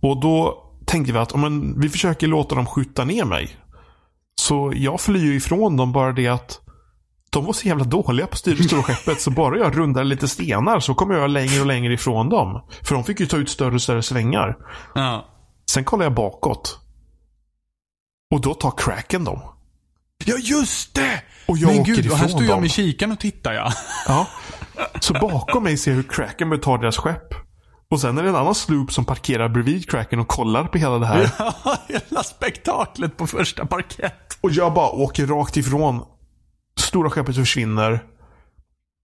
Och då tänkte vi att om vi försöker låta dem skjuta ner mig. Så jag flyr ifrån dem bara det att de var så jävla dåliga på det stora skeppet så bara jag rundar lite stenar så kommer jag längre och längre ifrån dem. För de fick ju ta ut större och större svängar. Ja. Sen kollar jag bakåt. Och då tar cracken dem. ja, just det! Och jag men åker gud, och här står jag med kikaren och tittar ja. Ja. Så bakom mig ser jag hur cracken ta deras skepp. Och sen är det en annan sloop som parkerar bredvid cracken och kollar på hela det här. Hela spektaklet på första parkett. Och jag bara åker rakt ifrån. Stora skeppet försvinner.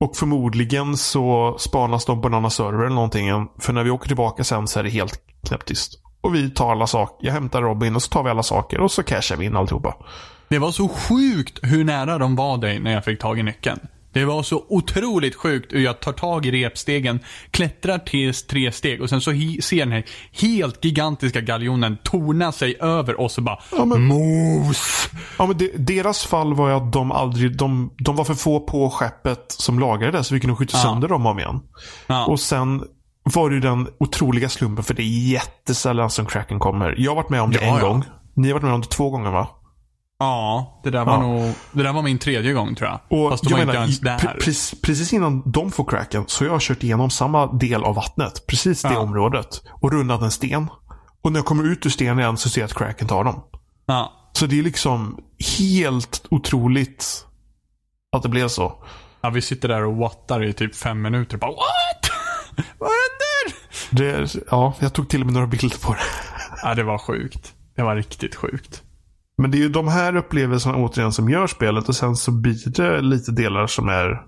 Och förmodligen så spanas de på en annan server eller någonting. För när vi åker tillbaka sen så är det helt knäpptyst. Och vi tar alla saker. Jag hämtar Robin och så tar vi alla saker och så cashar vi in alltihopa. Det var så sjukt hur nära de var dig när jag fick tag i nyckeln. Det var så otroligt sjukt hur jag tar tag i repstegen, klättrar till tre steg och sen så ser den här helt gigantiska galjonen torna sig över oss och bara Ja, men- mos. Ja, men det, deras fall var ju att de aldrig, de, de var för få på skeppet som lagade det så vi kunde skjuta Ja. sönder dem om igen. Ja. Och sen var det ju den otroliga slumpen för det är jättesällan som cracken kommer. Jag har varit med om det Ja, en gång. Ni har varit med om det två gånger va? Ja, det där var Ja. nog, det där var min tredje gång tror jag. Och Fast jag var menar, inte ens där. pre- precis, precis innan de får cracken så har jag kört igenom samma del av vattnet. Precis det Ja. området. Och rundat en sten. Och när jag kommer ut ur stenen igen så ser jag att cracken tar dem. Ja. Så det är liksom helt otroligt att det blev så. ja, vi sitter där och wattar i typ fem minuter bara what? Vad händer? Det, ja, jag tog till och med några bilder på det. Ja, det var sjukt. Det var riktigt sjukt. Men det är ju de här upplevelserna återigen som gör spelet och sen så blir det lite delar som är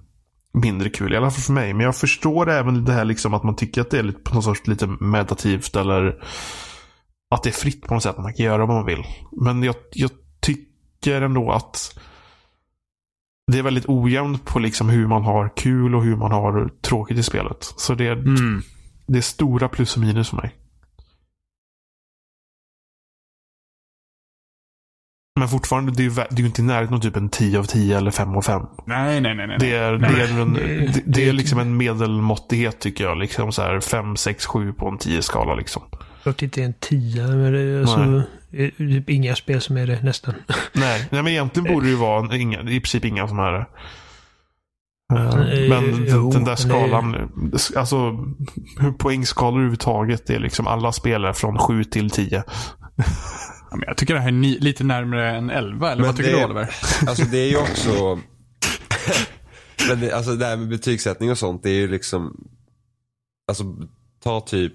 mindre kul. I alla fall för mig. Men jag förstår även det här liksom att man tycker att det är lite, på något sorts lite meditativt eller att det är fritt på något sätt. Man kan göra vad man vill. Men jag, jag tycker ändå att det är väldigt ojämnt på liksom hur man har kul och hur man har tråkigt i spelet. Så det, Mm. det är stora plus och minus för mig. Men fortfarande, det är ju det är ju inte i närheten av typ en 10 av 10 eller 5 av 5. Nej, nej, nej. nej. Det är, nej. det är, en, det- det, det är liksom en medelmåttighet tycker jag. Liksom så här 5, 6, 7 på en 10-skala liksom. Klart inte är en tia, men det är alltså, det är typ inga spel som är det nästan. Nej, nej men egentligen borde det ju vara inga, i princip inga sådana här. Eh, Nej, Men jo, den, där skalan, alltså hur poängskalor överhuvudtaget är liksom alla spelare från 7 till 10. Ja, men jag tycker det här är ni, lite närmare än 11, eller vad tycker det, du Oliver? Alltså det är ju också... men det, alltså det här med betygssättning och sånt, det är ju liksom... Alltså ta typ...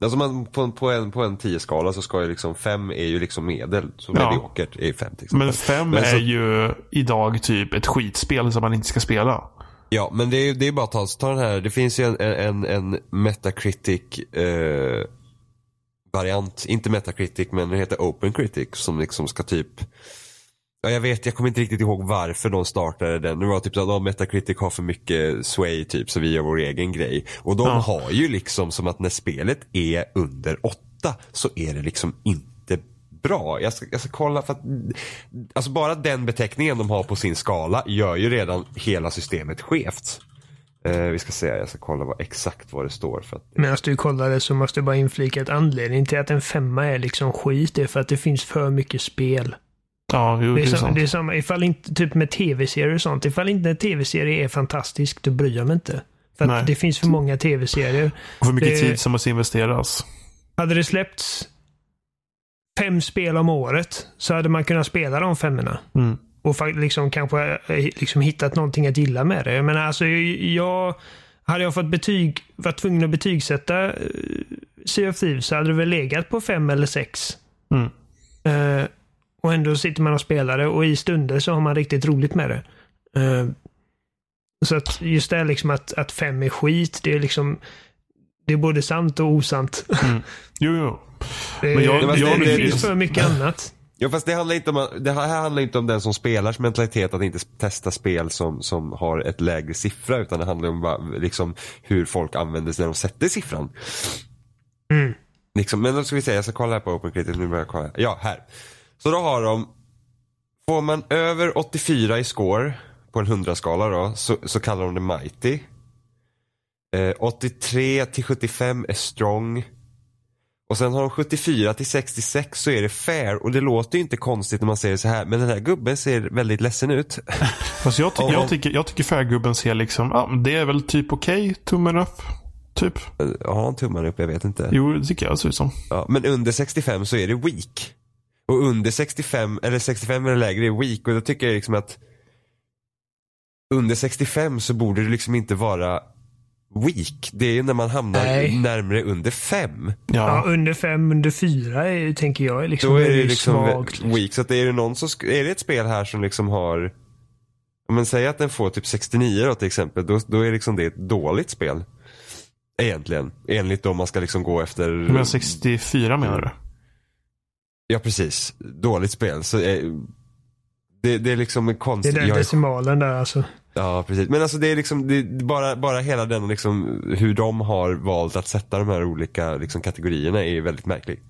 Alltså man, på, en- på en, på en 10-skala så ska ju liksom 5 är ju liksom medel. Så Ja. mediokert är 5 till exempel. Men 5 Men så- är ju idag typ ett skitspel som man inte ska spela. Ja, men det är, det är bara att ta, ta den här. Det finns ju en, en, en Metacritic eh, variant. Inte Metacritic, men den heter Open Critic. Som liksom ska typ Ja, jag vet, jag kommer inte riktigt ihåg varför de startade den. Det var typ så att ja, Metacritic har för mycket sway typ så vi gör vår egen grej. Och de Ja. har ju liksom som att när spelet är under åtta så är det liksom inte bra. Jag ska, jag ska kolla för att alltså bara den beteckningen de har på sin skala gör ju redan hela systemet skevt. Eh, vi ska se, jag ska kolla vad, exakt vad det står för att Medan du kollar det så måste jag bara inflika att anledningen till att en femma är liksom skit är för att det finns för mycket spel. Ja, jo, Det det är, sam, sant. det är samma, ifall inte, typ med tv-serier och sånt. Ifall inte en tv-serie är fantastisk, då bryr jag mig inte. För att Nej. det finns för många tv-serier. Och för mycket det- tid som måste investeras. Hade det släppts fem spel om året så hade man kunnat spela de femmorna. Mm. Och liksom kanske eh, liksom hittat någonting att gilla med det. Jag menar alltså, jag... Hade jag fått betyg, varit tvungen att betygsätta uh, Sea of Thieves så hade det väl legat på fem eller sex. Mm. Eh, och ändå sitter man och spelar det och i stunder så har man riktigt roligt med det. Eh, så att just det här liksom att, att fem är skit, det är liksom det är både sant och osant. Jo, jo. Det, Men jag- det, jag- det det- finns för mycket annat. Ja fast det handlar inte om, det här handlar inte om den som spelars mentalitet att inte testa spel som, som har ett lägre siffra utan det handlar om bara, liksom, hur folk använder sig när de sätter siffran. Mm. Liksom, men då ska vi se, jag ska kolla här på OpenCritic, nu jag kolla. Ja, här. Så då har de, får man över 84 i score på en 100-skala då, så, så kallar de det mighty. Eh, 83 till 75 är strong. Och sen har de 74 till 66 så är det fair och det låter ju inte konstigt när man säger så här men den här gubben ser väldigt ledsen ut. Fast jag, ty- jag, tycker, jag tycker färggubben ser liksom, ja, det är väl typ okej, tummen upp. Typ. Har han tummarna upp? Jag vet inte. Jo, det tycker jag ser ut som. Ja, men under 65 så är det weak. Och under 65, eller 65 eller lägre är weak och då tycker jag liksom att under 65 så borde det liksom inte vara weak. Det är ju när man hamnar Nej. närmare under 5. Ja, Ja. under fem, under fyra är, tänker jag är liksom Då är det väldigt liksom svagt. weak. Så att är det någon som, är det ett spel här som liksom har om man säger att den får typ 69 då till exempel, då, då är liksom det ett dåligt spel. Egentligen. Enligt om man ska liksom gå efter... Du menar 64 menar du? Ja precis. Dåligt spel. Så, eh, det, det är liksom en Det är konstig... den är- decimalen där alltså. Ja precis. Men alltså det är liksom, det är bara, bara hela den liksom, hur de har valt att sätta de här olika liksom, kategorierna är väldigt märklig.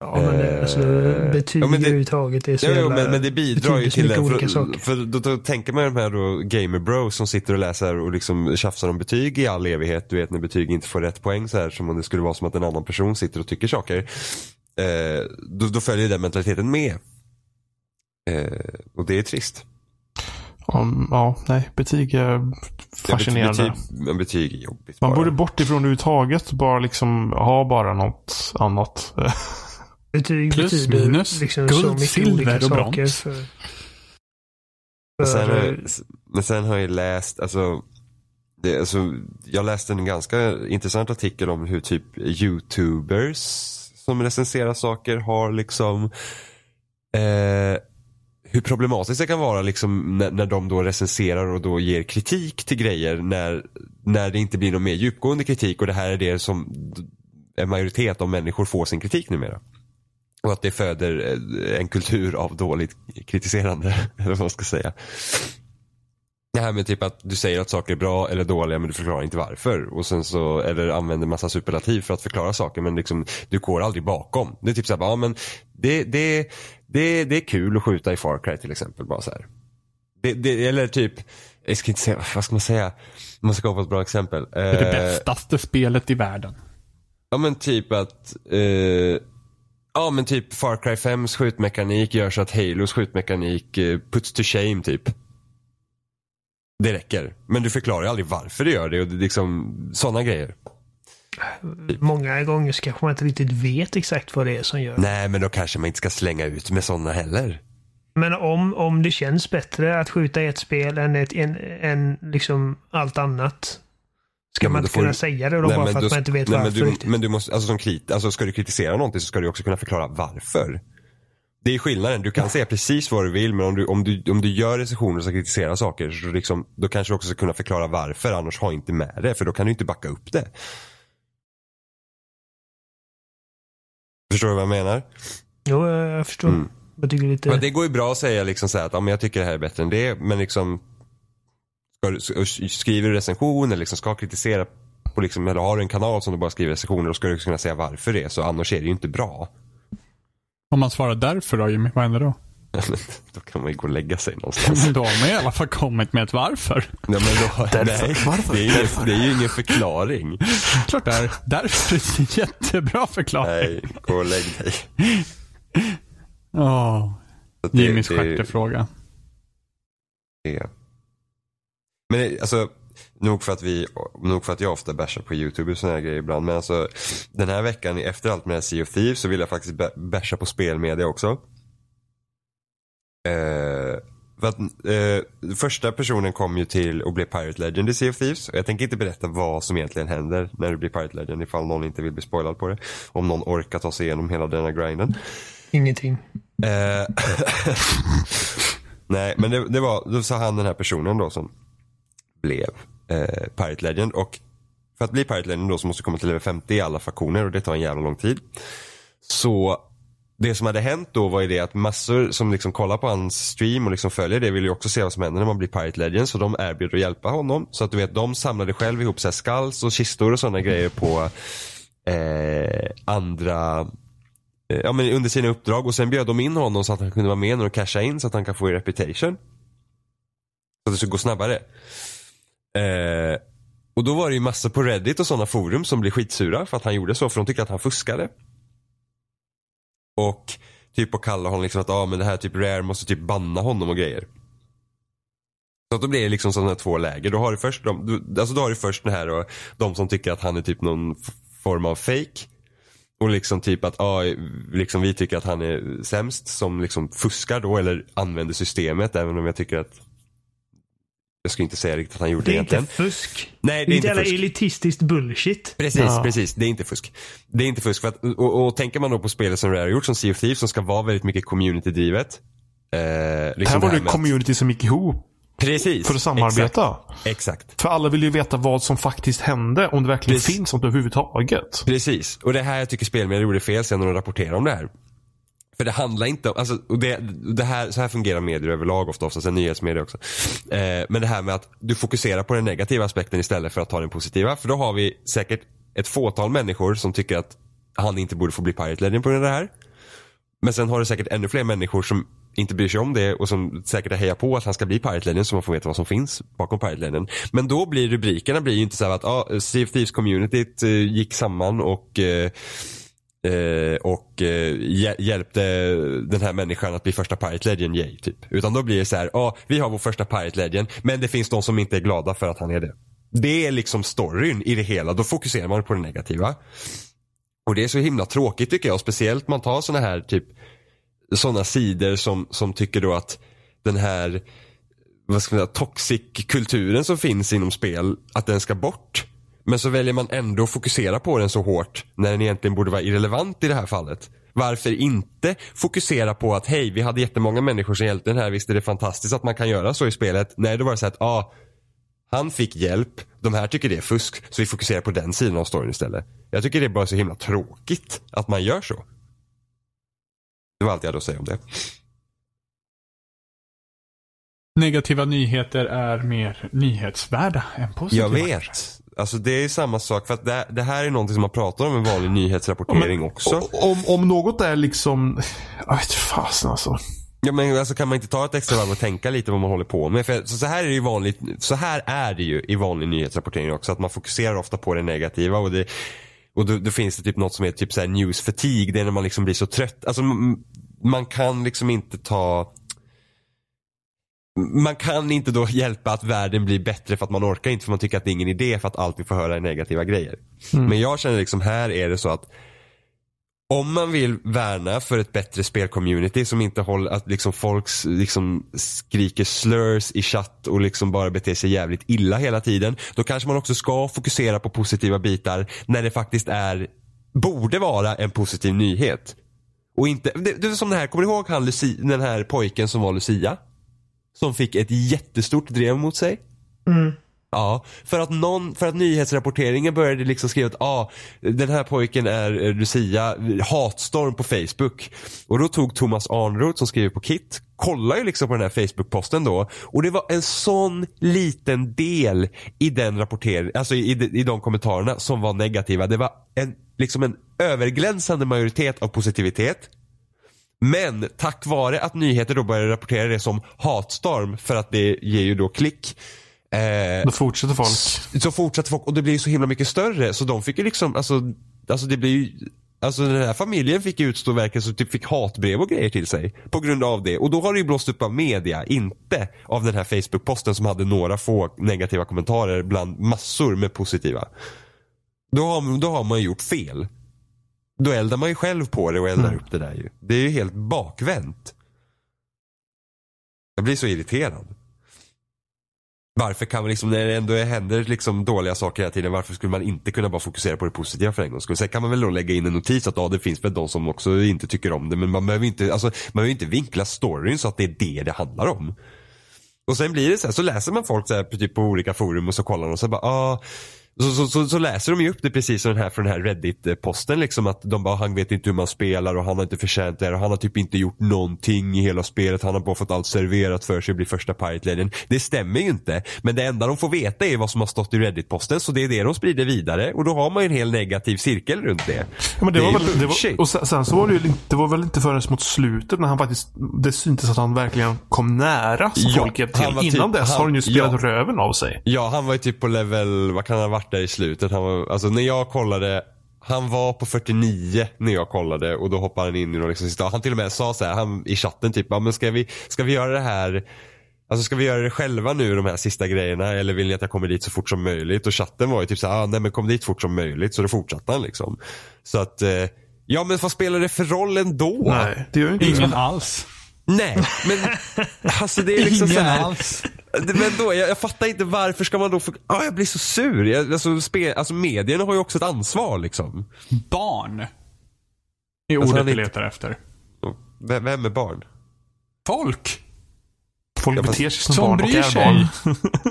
Ja, men det, alltså, Eh, betyg ja, men det- överhuvudtaget är så jo, jävla... men, men det bidrar ju till olika För, för då, då tänker man ju de här då gamer bros som sitter och läser och liksom tjafsar om betyg i all evighet. Du vet när betyg inte får rätt poäng så här som om det skulle vara som att en annan person sitter och tycker saker. Eh, då, då följer den mentaliteten med. Eh, och det är trist. Om, ja, nej. Betyg är fascinerande. Ja, betyg, betyg är jobbigt Man bara. borde bort ifrån det överhuvudtaget. Bara liksom ha bara något annat. Betyg Plus, betyder minus, liksom guld, silver och brons. För, Men sen, har för, jag, men sen har jag läst, alltså, det, alltså, jag läste en ganska intressant artikel om hur typ youtubers som recenserar saker har liksom eh, hur problematiskt det kan vara liksom när, när de då recenserar och då ger kritik till grejer när, när det inte blir någon mer djupgående kritik och det här är det som en majoritet av människor får sin kritik numera. Och att det föder eh, en kultur av dåligt kritiserande, eller vad man ska säga. Det här med typ att du säger att saker är bra eller dåliga men du förklarar inte varför. Och sen så, eller använder massa superlativ för att förklara saker men liksom du går aldrig bakom. Det är typ såhär, ja men det, det, det, det är kul att skjuta i Far Cry till exempel. Bara så här. Det, det, eller typ, jag ska inte säga, vad ska man säga? Man ska komma på ett bra exempel. Det är det Eh, bästaste spelet i världen. Ja men typ att eh, Ja men typ Far Cry 5s skjutmekanik gör så att Halos skjutmekanik eh, puts to shame typ. Det räcker. Men du förklarar ju aldrig varför det gör det och det är liksom sådana grejer. Många gånger så kanske man inte riktigt vet exakt vad det är som gör. Nej men då kanske man inte ska slänga ut med sådana heller. Men om, om det känns bättre att skjuta i ett spel än, ett, en, än liksom allt annat. Ska men man inte kunna du- säga det då Nej, bara för att då- man inte vet nej, varför men du, riktigt? men du måste, alltså som krit, alltså ska du kritisera någonting så ska du också kunna förklara varför. Det är skillnaden. Du kan säga precis vad du vill men om du, om du, om du gör recensioner och ska kritisera saker så liksom, då kanske du också ska kunna förklara varför. Annars ha inte med det för då kan du inte backa upp det. Förstår du vad jag menar? Jo, jag förstår. Mm. Jag tycker lite... Men det går ju bra att säga liksom så här att ja, men jag tycker det här är bättre än det. Men liksom skriver du recension eller liksom ska kritisera på liksom, eller har du en kanal som du bara skriver recensioner då ska du kunna säga varför det är så. Annars är det ju inte bra. Om man svarar därför då Jimmy, vad händer då? då kan man ju gå och lägga sig någonstans. Men då har man i alla fall kommit med ett varför. Nej, men då, Därför. nej, Varför? Det, är ju, det är ju ingen förklaring. Klart det är. Därför är det en jättebra förklaring. Nej, gå och lägg dig. Det- Jimmys det- sjätte fråga. det- Men alltså, nog för att vi, nog för att jag ofta bashar på YouTube och såna här grejer ibland. Men alltså den här veckan efter allt med Sea of Thieves så vill jag faktiskt ba- basha på spelmedia också. Eh, för att, eh, första personen kom ju till och blev Pirate Legend i Sea of Thieves. Och jag tänker inte berätta vad som egentligen händer när du blir Pirate Legend ifall någon inte vill bli spoilad på det. Om någon orkar ta sig igenom hela denna grinden. Ingenting. Eh, Nej, men det, det var, då sa han den här personen då som blev eh, Pirate Legend och för att bli Pirate Legend då så måste du komma till level 50 i alla faktioner och det tar en jävla lång tid. Så det som hade hänt då var ju det att massor som liksom kollar på hans stream och liksom följer det vill ju också se vad som händer när man blir Pirate Legend så de erbjuder att hjälpa honom. Så att du vet, de samlade själv ihop så här skulls och kistor och sådana grejer på eh, andra eh, ja, men under sina uppdrag och sen bjöd de in honom så att han kunde vara med när de cashade in så att han kan få reputation. Så att det skulle gå snabbare. Eh, och då var det ju massor på Reddit och sådana forum som blev skitsura för att han gjorde så för de tyckte att han fuskade. Och typ och kalla honom liksom att ah, men det här typ Rare måste typ banna honom och grejer. Så att då blir det liksom sådana här två läger. Då har du först de, du, alltså då har du först den här och de som tycker att han är typ någon form av fake. Och liksom typ att ah, liksom vi tycker att han är sämst som liksom fuskar då eller använder systemet även om jag tycker att jag skulle inte säga riktigt att han gjorde Det det är egentligen. inte fusk. Nej, Det är inte jävla fusk. elitistiskt bullshit. Precis, Ja. precis. Det är inte fusk. Det är inte fusk. För att, och, och tänker man då på spelet som Rare har gjort som Sea of Thieves som ska vara väldigt mycket community-drivet. Eh, Här liksom var det att- community som gick ihop Precis. för att samarbeta. Exakt. Exakt. För alla vill ju veta vad som faktiskt hände. Om det verkligen Precis. finns något överhuvudtaget. Precis. Och det här jag tycker spelmedia gjorde fel sen när de rapporterade om det här. För det handlar inte om, alltså, och det, det här, så här fungerar medier överlag ofta, oftast en nyhetsmedier också. Eh, men det här med att du fokuserar på den negativa aspekten istället för att ta den positiva. För då har vi säkert ett fåtal människor som tycker att han inte borde få bli Pirate Legend på grund av det här. Men sen har du säkert ännu fler människor som inte bryr sig om det och som säkert hejar på att han ska bli Pirate Legend så man får veta vad som finns bakom Pirate Legend. Men då blir rubrikerna blir ju inte så här att ah, Sea of Thieves communityt eh, gick samman och eh, eh, och eh, hjälpte den här människan att bli första Pirate Legend, yay, typ. Utan då blir det så här, ja, ah, vi har vår första Pirate Legend, men det finns de som inte är glada för att han är det. Det är liksom storyn i det hela, då fokuserar man på det negativa. Och det är så himla tråkigt tycker jag, speciellt man tar såna här typ sådana sidor som, som tycker då att den här vad ska man säga, toxic kulturen som finns inom spel, att den ska bort. Men så väljer man ändå att fokusera på den så hårt när den egentligen borde vara irrelevant i det här fallet. Varför inte fokusera på att hej, vi hade jättemånga människor som hjälpte den här, visst är det fantastiskt att man kan göra så i spelet. Nej, då var det så att, ja, ah, han fick hjälp, de här tycker det är fusk, så vi fokuserar på den sidan av storyn istället. Jag tycker det är bara så himla tråkigt att man gör så. Det var allt jag hade att säga om det. Negativa nyheter är mer nyhetsvärda än positiva. Jag vet. Alltså det är samma sak för att det, det här är någonting som man pratar om i vanlig nyhetsrapportering också. O- Om, om något är liksom... Jag vet fasen alltså. Ja men alltså kan man inte ta ett extra varv och tänka lite vad man håller på med? För så, så här är det ju vanligt, så här är det ju i vanlig nyhetsrapportering också. Att man fokuserar ofta på det negativa och det och då, då finns det typ något som är typ så här news fatigue. Det är när man liksom blir så trött. Alltså man kan liksom inte ta man kan inte då hjälpa att världen blir bättre för att man orkar inte för man tycker att det är ingen idé för att alltid få höra negativa grejer. Men jag känner liksom här är det så att om man vill värna för ett bättre spelcommunity som inte håller att liksom folk liksom skriker slurs i chatt och liksom bara beter sig jävligt illa hela tiden. Då kanske man också ska fokusera på positiva bitar när det faktiskt är, borde vara en positiv nyhet. Och inte, det, det är som det här, kommer du ihåg han Lucia, den här pojken som var Lucia? Som fick ett jättestort drev mot sig. Ja, för att, någon, för att nyhetsrapporteringen började liksom skriva att ah, den här pojken är eh, Lucia, hatstorm på Facebook. Och då tog Thomas Arnroth som skriver på Kit, kollade ju liksom på den här Facebook-posten då. Och det var en sån liten del i den rapporteringen, alltså i, i, i de kommentarerna som var negativa. Det var en, liksom en överglänsande majoritet av positivitet. Men tack vare att nyheter då började rapportera det som hatstorm för att det ger ju då klick. Eh, Då fortsätter folk. så fortsatte folk och det blev ju så himla mycket större så de fick ju liksom, alltså, alltså det blir ju Alltså den här familjen fick utstå verkligen så typ fick hatbrev och grejer till sig. På grund av det. Och då har det ju blåst upp av media, inte av den här Facebook-posten som hade några få negativa kommentarer bland massor med positiva. Då har, då har man gjort fel. Då eldar man ju själv på det och eldar upp det där ju. Det är ju helt bakvänt. Jag blir så irriterad. Varför kan man liksom, när det ändå händer liksom dåliga saker hela tiden, varför skulle man inte kunna bara fokusera på det positiva för en gångs skull? Sen kan man väl då lägga in en notis att ja, det finns väl de som också inte tycker om det, men man behöver inte, alltså, man behöver inte vinkla storyn så att det är det det handlar om. Och sen blir det så här, så läser man folk så här, på, typ på olika forum och så kollar de och så bara, ah, så, så, så, så läser de ju upp det precis som den här från den här Reddit-posten liksom att de bara, han vet inte hur man spelar och han har inte förtjänt det och han har typ inte gjort någonting i hela spelet. Han har bara fått allt serverat för sig och blir första Pirate Legend. Det stämmer ju inte. Men det enda de får veta är vad som har stått i Reddit-posten så det är det de sprider vidare och då har man ju en hel negativ cirkel runt det. Ja, men det, Det var väl, det var, och sen, sen så var det ju det var väl inte förrän mot slutet när han faktiskt, det syntes att han verkligen kom nära som Ja, folk hjälpte till. Innan typ- dess han- har han ju spelat ja. röven av sig. Ja, han var ju typ på level, vad kan han ha varit där i slutet? Han var, alltså när jag kollade, han var på 49 när jag kollade och då hoppade han in i någon liksom sista, han till och med sa så här, han i chatten typ, ja men ska vi, ska vi göra det här Alltså ska vi göra det själva nu de här sista grejerna eller vill ni att jag kommer dit så fort som möjligt? Och chatten var ju typ såhär, ah, nej men kom dit fort som möjligt. Så då fortsatte han liksom. Så att, eh, ja men vad spelar det för roll ändå? Nej, det gör ju inte Ingen det. alls. Nej, men alltså det är liksom så Ingen här, alls. Men då, jag, jag fattar inte varför ska man då få, ah, jag blir så sur. Jag, alltså, spe, alltså medierna har ju också ett ansvar liksom. Barn. Är Alltså, ordet vi är- letar efter. Vem, vem är barn? Folk. Folk Ja, beter sig som, som barn och bryr är sig. barn.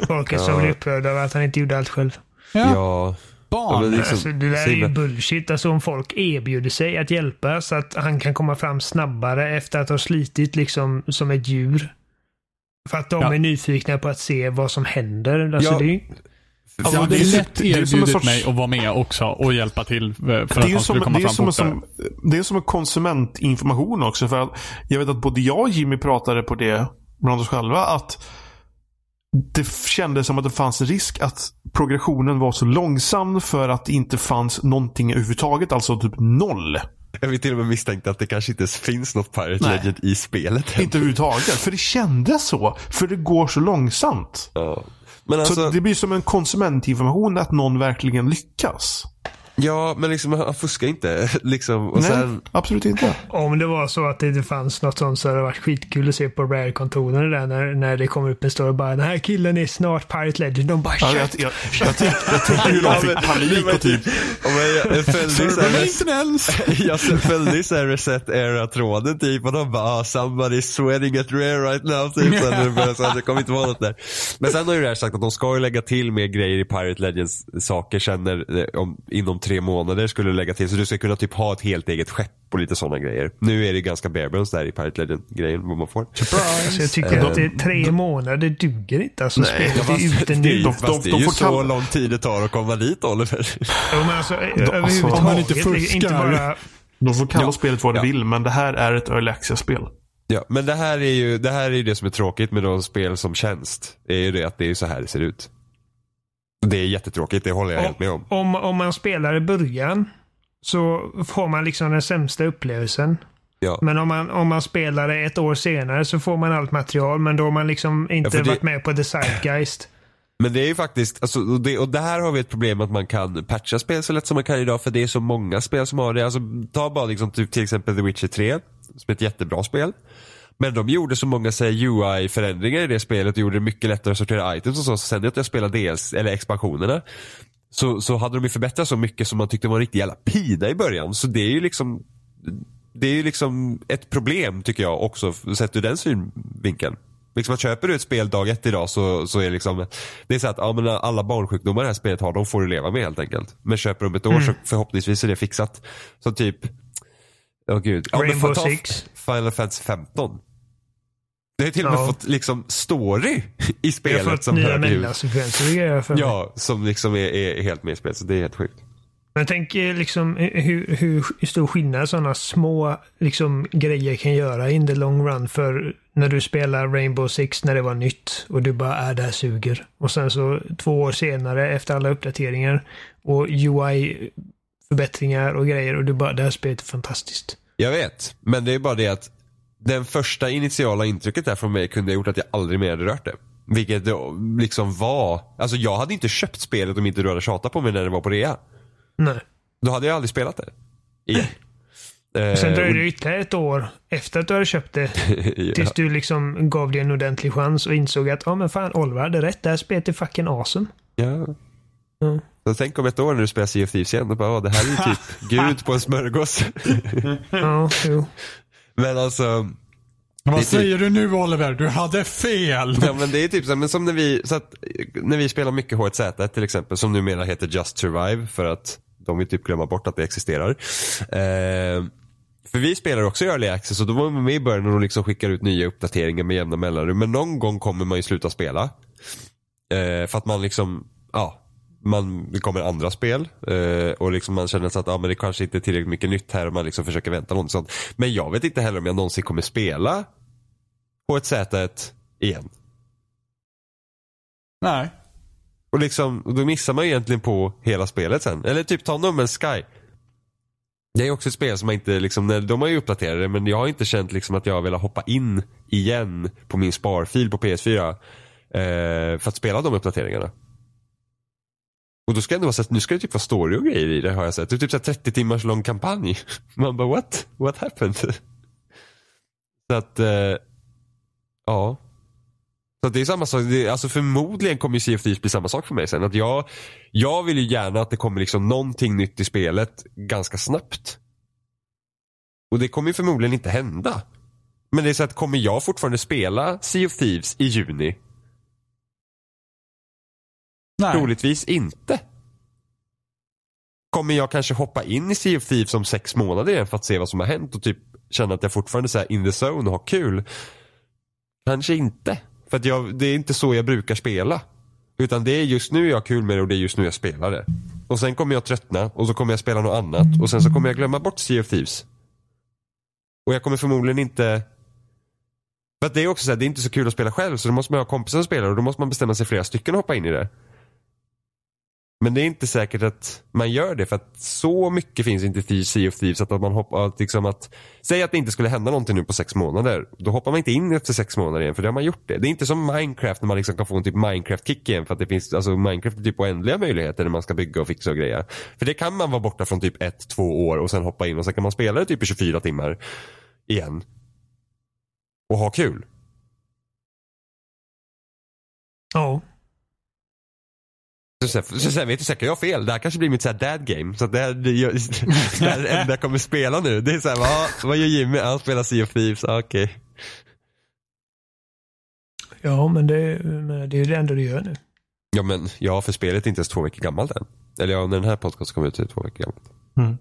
Folket som blir upprörda över att han inte gjorde allt själv. Ja. Ja. ja Barn. men liksom, Alltså, det där är ju bullshit. Alltså om folk erbjuder sig att hjälpa så att han kan komma fram snabbare efter att ha slitit liksom som ett djur. För att de Ja. är nyfikna på att se vad som händer. Alltså Ja. det Alltså, hade det är lätt en erbjudit sorts- mig att vara med också och hjälpa till eh, för Det att är ju han som, skulle komma det är fram som, som, det är som en konsumentinformation också. För jag vet att både jag och Jimmy pratade på det bland oss själva. Att det kändes som att det fanns risk att progressionen var så långsam för att det inte fanns någonting överhuvudtaget. Alltså typ noll. Jag vill till och med misstänkte att det kanske inte ens finns något Pirate Nej. Legend i spelet. Inte överhuvudtaget. För det kändes så. För det går så långsamt. Ja. Men Så alltså, det blir som en konsumentinformation att någon verkligen lyckas. Ja men liksom han fuskar inte. liksom. Och Nej, sen, absolut inte. om det var så att det inte fanns något sånt så hade det varit skitkul att se på Rare-kontoren där när, när det kommer upp en story bara den här killen är snart Pirate Legend. De bara Ja, jag, shit. jag, jag, tänkte, hur de fick panik och typ jag, följde ju såhär reset era tråden typ och de bara ah, somebody sweating at rare right now typ. Så det, började, så det kommer inte vara något där. Men sen har ju Rare sagt att de ska ju lägga till mer grejer i Pirate Legends saker sen när, om, inom tre månader skulle du lägga till. Så du ska kunna typ ha ett helt eget skepp och lite sådana grejer. Nu är det ganska bare bones där i Pirate Legend-grejen, vad man får. Alltså, jag tycker att det är tre månader, det duger inte. Alltså, spelet är ute det är, nu. ju- De- fast det de är ju får så lång tid det tar att komma dit Oliver. Jo, men alltså, överhuvudtaget. om man inte inte, fuskar. bara... De får kalla Ja. spelet vad de Ja. vill, men det här är ett early access-spel. Ja, men det här är ju det, här är ju det som är tråkigt med de spel som tjänst. Det är ju det att det är så här det ser ut. Det är jättetråkigt, det håller jag helt med om. Om, om man spelar i början så får man liksom den sämsta upplevelsen. Ja. Men om man, om man spelar det ett år senare så får man allt material. Men då har man liksom inte Ja, det- varit med på the zeitgeist. Men det är ju faktiskt, alltså, och, det, och där har vi ett problem att man kan patcha spel så lätt som man kan idag för det är så många spel som har det. Alltså, ta bara liksom, typ, till exempel The Witcher 3, som är ett jättebra spel. Men de gjorde så många UI-förändringar i det spelet och gjorde det mycket lättare att sortera items och så. så sen när jag spelade dels, eller expansionerna så, så hade de ju förbättrat så mycket som man tyckte var en riktig jävla pida i början. Så det är ju liksom det är ju liksom ett problem tycker jag också sett ur den synvinkeln. Liksom att köper du ett spel dag ett idag så, så är det liksom Det är så att ja, men alla barnsjukdomar det här spelet har, de får du leva med helt enkelt. Men köper du om ett år så förhoppningsvis är det fixat. Så typ Åh gud. Ja, Rainbow Six. Final Fantasy 15. Det har till och med Ja. fått liksom story i Vi har spelet fått som nya mellansekvenser för mig. Ja, som liksom är, är helt med i spelet. Så det är helt sjukt. Men tänk eh, liksom hur, hur stor skillnad sådana små liksom, grejer kan göra in the long run. För när du spelar Rainbow Six när det var nytt och du bara är där suger. Och sen så två år senare efter alla uppdateringar och UI-förbättringar och grejer och du bara, det här spelet är fantastiskt. Jag vet, men det är bara det att den första initiala intrycket där från mig kunde ha gjort att jag aldrig mer hade rört det. Vilket det liksom var, alltså jag hade inte köpt spelet om inte du hade tjatat på mig när det var på rea. Nej. Då hade jag aldrig spelat det. Igen. Eh, Sen dröjde och- det ytterligare ett år efter att du hade köpt det. ja. Tills du liksom gav det en ordentlig chans och insåg att, ja men fan, Oliver hade rätt. Det här spelet är fucking awesome. ja. Ja. Så tänk om ett år när du spelar Sea of Thieves igen och bara, "Åh, det här är ju typ Gud på en smörgås. Ja, jo. Men alltså, Vad typ- säger du nu Oliver? Du hade fel! Ja men det är typ så, här, men som när vi, så att, när vi spelar mycket H1Z till exempel, som numera heter Just Survive för att de vill typ glömma bort att det existerar. Eh, för vi spelar också i Early Access och då var vi med i början och de liksom skickar ut nya uppdateringar med jämna mellanrum. Men någon gång kommer man ju sluta spela. Eh, för att man liksom, ja, man, det kommer andra spel eh, och liksom man känner så att ja, men det kanske inte är tillräckligt mycket nytt här och man liksom försöker vänta något sånt. Men jag vet inte heller om jag någonsin kommer spela H1Z1 igen. Nej. Och liksom, då missar man ju egentligen på hela spelet sen. Eller typ ta No Man's Sky. Det är också ett spel som man inte, liksom, de har ju uppdaterat det men jag har inte känt liksom att jag velat hoppa in igen på min sparfil på PS4. Eh, för att spela de uppdateringarna. Och då ska det ändå vara så att nu ska det typ vara story och grejer i det har jag sett. Det är typ så 30 timmars lång kampanj. Man bara what? What happened? Så att, eh, ja. Så att det är samma sak, det, alltså förmodligen kommer ju Sea of Thieves bli samma sak för mig sen. Att jag, jag vill ju gärna att det kommer liksom någonting nytt i spelet ganska snabbt. Och det kommer ju förmodligen inte hända. Men det är så att kommer jag fortfarande spela Sea of Thieves i juni? Nej. Troligtvis inte. Kommer jag kanske hoppa in i Sea of Thieves om sex månader igen för att se vad som har hänt och typ känna att jag fortfarande är så här in the zone och har kul? Kanske inte. För att jag, det är inte så jag brukar spela. Utan det är just nu jag har kul med det och det är just nu jag spelar det. Och sen kommer jag tröttna och så kommer jag spela något annat och sen så kommer jag glömma bort Sea of Thieves. Och jag kommer förmodligen inte för att det är också så här, det är inte så kul att spela själv så då måste man ha kompisar som spelar och då måste man bestämma sig flera stycken och hoppa in i det. Men det är inte säkert att man gör det för att så mycket finns inte i Sea of Thieves att man hoppar, att liksom att Säg att det inte skulle hända någonting nu på sex månader. Då hoppar man inte in efter sex månader igen för då har man gjort det. Det är inte som Minecraft när man liksom kan få en typ Minecraft-kick igen för att det finns, alltså Minecraft är typ oändliga möjligheter när man ska bygga och fixa och greja. För det kan man vara borta från typ ett, två år och sen hoppa in och sen kan man spela det typ i 24 timmar igen. Och ha kul. Ja. Så, så, så, så vet du säkert, jag har fel. Det här kanske blir mitt så här dad game. Så det, här, det, det här är det enda jag kommer spela nu. Det är så här, vad, vad gör Jimmy? Han spelar Sea of Thieves, ah, okej. Ja, men det, men det är det enda du gör nu. Ja men, ja för spelet är inte ens två veckor gammalt än. Eller ja, när den här podcasten kommer ut är det två veckor gammalt. Mm.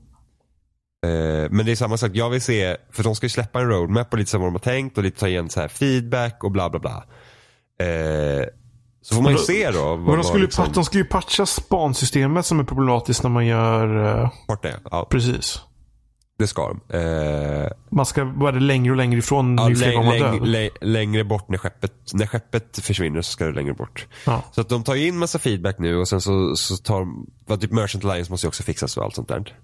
Eh, men det är samma sak, jag vill se, för de ska ju släppa en roadmap och lite så vad de har tänkt och lite ta igen så här feedback och bla bla bla. Eh, så får man ju se då. Men de skulle, liksom, de skulle ju patcha spansystemet som är problematiskt när man gör... bort det. Ja, precis. det ska de. Eh, Man ska vara längre och längre ifrån ja, ju fler läng, läng, dör. lä- längre bort när skeppet, när skeppet försvinner så ska det längre bort. Ja. Så att de tar ju in massa feedback nu och sen så, så tar de, vad typ Merchant Alliance måste ju också fixas och allt sånt där.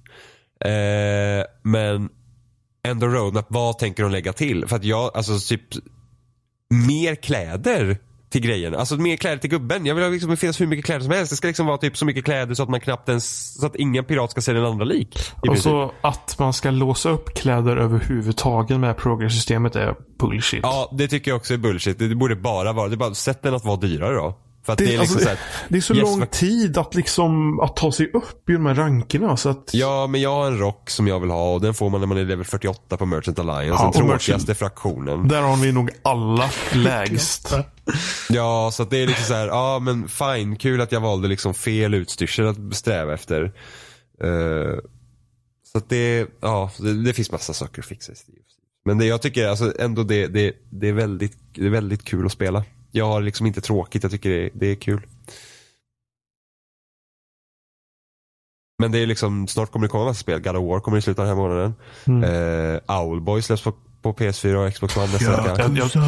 Eh, men ändå roadmap, vad tänker de lägga till? För att jag, alltså typ mer kläder till grejerna. Alltså mer kläder till gubben. Jag vill ha liksom, det finns hur mycket kläder som helst. Det ska liksom vara typ så mycket kläder så att man knappt ens, så att ingen pirat ska se den andra lik. Och princip. så att man ska låsa upp kläder överhuvudtaget med progress-systemet är bullshit. Ja, det tycker jag också är bullshit. Det borde bara vara, det är bara, sätt den att vara dyrare då. För att det, Det, är liksom alltså, så här, det är så yes, lång tid att liksom att ta sig upp i de här rankerna. Så att, Ja, men jag har en rock som jag vill ha och den får man när man är level 48 på Merchant Alliance. Ja, den tråkigaste Merchant- fraktionen. Där har vi nog alla lägst. Ja, så att det är liksom så här, ja men fine, kul att jag valde liksom fel utstyrsel att sträva efter. Eh, så att det, ja, det, det finns massa saker att fixa i Steve. Men det jag tycker alltså ändå det, det, det, är väldigt, det är väldigt kul att spela. Jag har liksom inte tråkigt, jag tycker det, det är kul. Men det är liksom, snart kommer det komma massa spel. God of War kommer i slutet av den här månaden. Mm. Eh, Owlboy släpps på, på PS4 och Xbox One nästa Ja, vecka. jag, jag,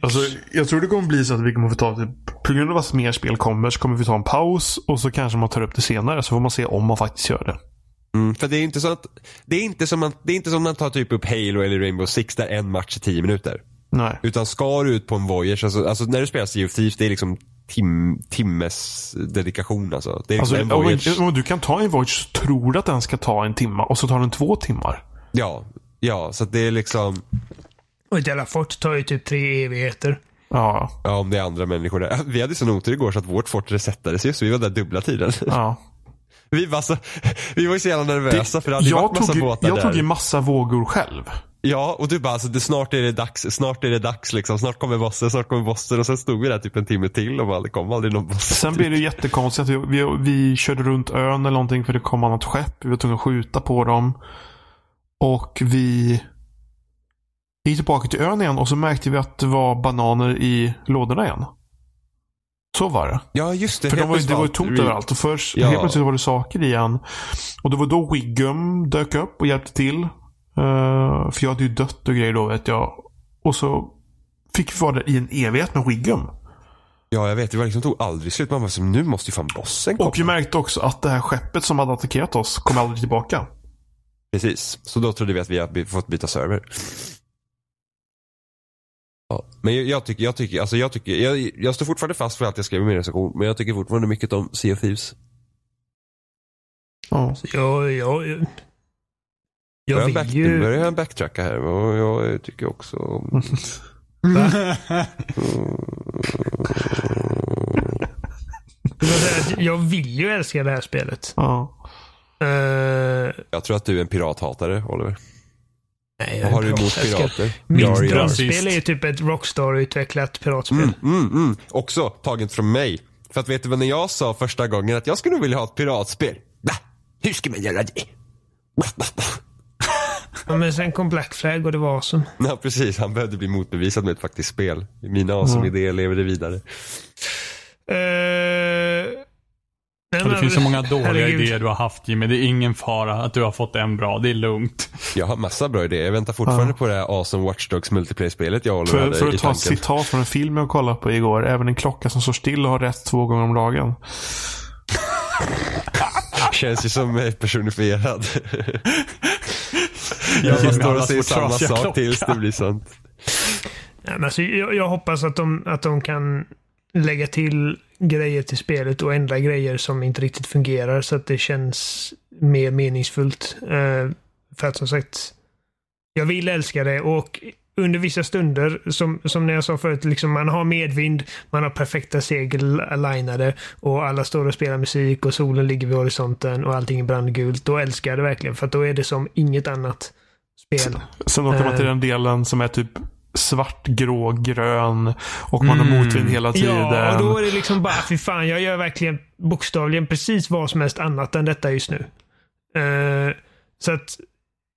alltså, jag tror det kommer bli så att vi kommer få ta, typ, på grund av att mer spel kommer, så kommer vi ta en paus och så kanske man tar upp det senare. Så får man se om man faktiskt gör det. Mm, för det är inte så att, det är inte som man, det är inte som man tar typ upp Halo eller Rainbow Six där en match är 10 minuter. Nej. Utan ska du ut på en voyage, alltså, alltså när du spelar Sea of Thieves, det är liksom tim, timmes dedikation alltså. Det är liksom Alltså, en voyage. om du kan ta en voyage så tror du att den ska ta en timma och så tar den två timmar. Ja, ja, så att det är liksom, Och ett jävla fort tar ju typ tre evigheter. Ja. ja om det är andra människor där. Vi hade sån otur igår så att vårt fort resettades ju, så vi var där dubbla tiden. ja. Vi var, så, vi var ju så jävla nervösa för det hade ju jag varit massa tog, båtar jag där. tog ju massa vågor själv. Ja, och du bara alltså, det, snart är det dags, snart är det dags liksom. Snart kommer bossen, snart kommer bossen. Och sen stod vi där typ en timme till och det kom aldrig någon boss. Sen blev det jättekonstigt. att Vi, vi, vi körde runt ön eller någonting för det kom annat skepp. Vi var tvungna att skjuta på dem. Och vi gick tillbaka till ön igen och så märkte vi att det var bananer i lådorna igen. Så var det. Ja, just det. För de var, det var ju tomt överallt. Och först Ja. helt plötsligt var det saker igen. Och det var då Wiggum dök upp och hjälpte till. Eh, för jag hade ju dött och grejer då vet jag. Och så fick vi vara där i en evighet med Wiggum. Ja, jag vet. Det var liksom tog aldrig slut. Man var så, nu måste ju fan bossen komma. Och vi märkte också att det här skeppet som hade attackerat oss kom aldrig tillbaka. Precis. Så då trodde vi att vi hade fått byta server. Ja, men jag, jag tycker, jag tycker, alltså jag tycker, jag, jag står fortfarande fast för allt jag skrev i min recension. Men jag tycker fortfarande mycket om Sea of Thieves. Ja. Så jag, jag, jag, Börjar vill back, ju... Nu börjar jag backtracka här och jag tycker också om... Jag vill säga att Jag vill ju älska det här spelet. Ja. Uh, Jag tror att du är en pirathatare, Oliver. nej, Vad har du jag emot pirater? Mitt drömspel är ju typ ett Rockstar-utvecklat piratspel. Mm, mm, mm. Också taget från mig. För att vet du vad när jag sa första gången att jag skulle vilja ha ett piratspel? Va? Hur ska man göra det? Men sen kom Black Flag och det var awesome. Ja precis, han behövde bli motbevisad med ett faktiskt spel. Mina awesome idéer lever det vidare. Uh, nej, Och det men- finns så många dåliga herregud. idéer du har haft Jimmy. Det är ingen fara att du har fått en bra. Det är lugnt. Jag har massa bra idéer. Jag väntar fortfarande på det här awesome Watch Dogs multiplayer-spelet jag Oliver För, för att ta ett citat från en film jag kollade på igår. Även en klocka som står still och har rätt två gånger om dagen. Känns ju som eh, personifierad. Jag står och säger samma sak klocka. tills det blir sant. Nej, men alltså, jag, jag hoppas att de, att de kan lägga till grejer till spelet och ändra grejer som inte riktigt fungerar så att det känns mer meningsfullt. Eh, för att som sagt, jag vill älska det och under vissa stunder, som, som när jag sa förut, liksom man har medvind, man har perfekta segel alignade och alla står och spelar musik och solen ligger vid horisonten och allting är brandgult. Då älskar jag det verkligen för att då är det som inget annat spel. Sen åker man till Eh. den delen som är typ svart, grå, grön och man har motvind hela tiden. Ja, och då är det liksom bara, fy fan, jag gör verkligen bokstavligen precis vad som helst annat än detta just nu. Eh, så att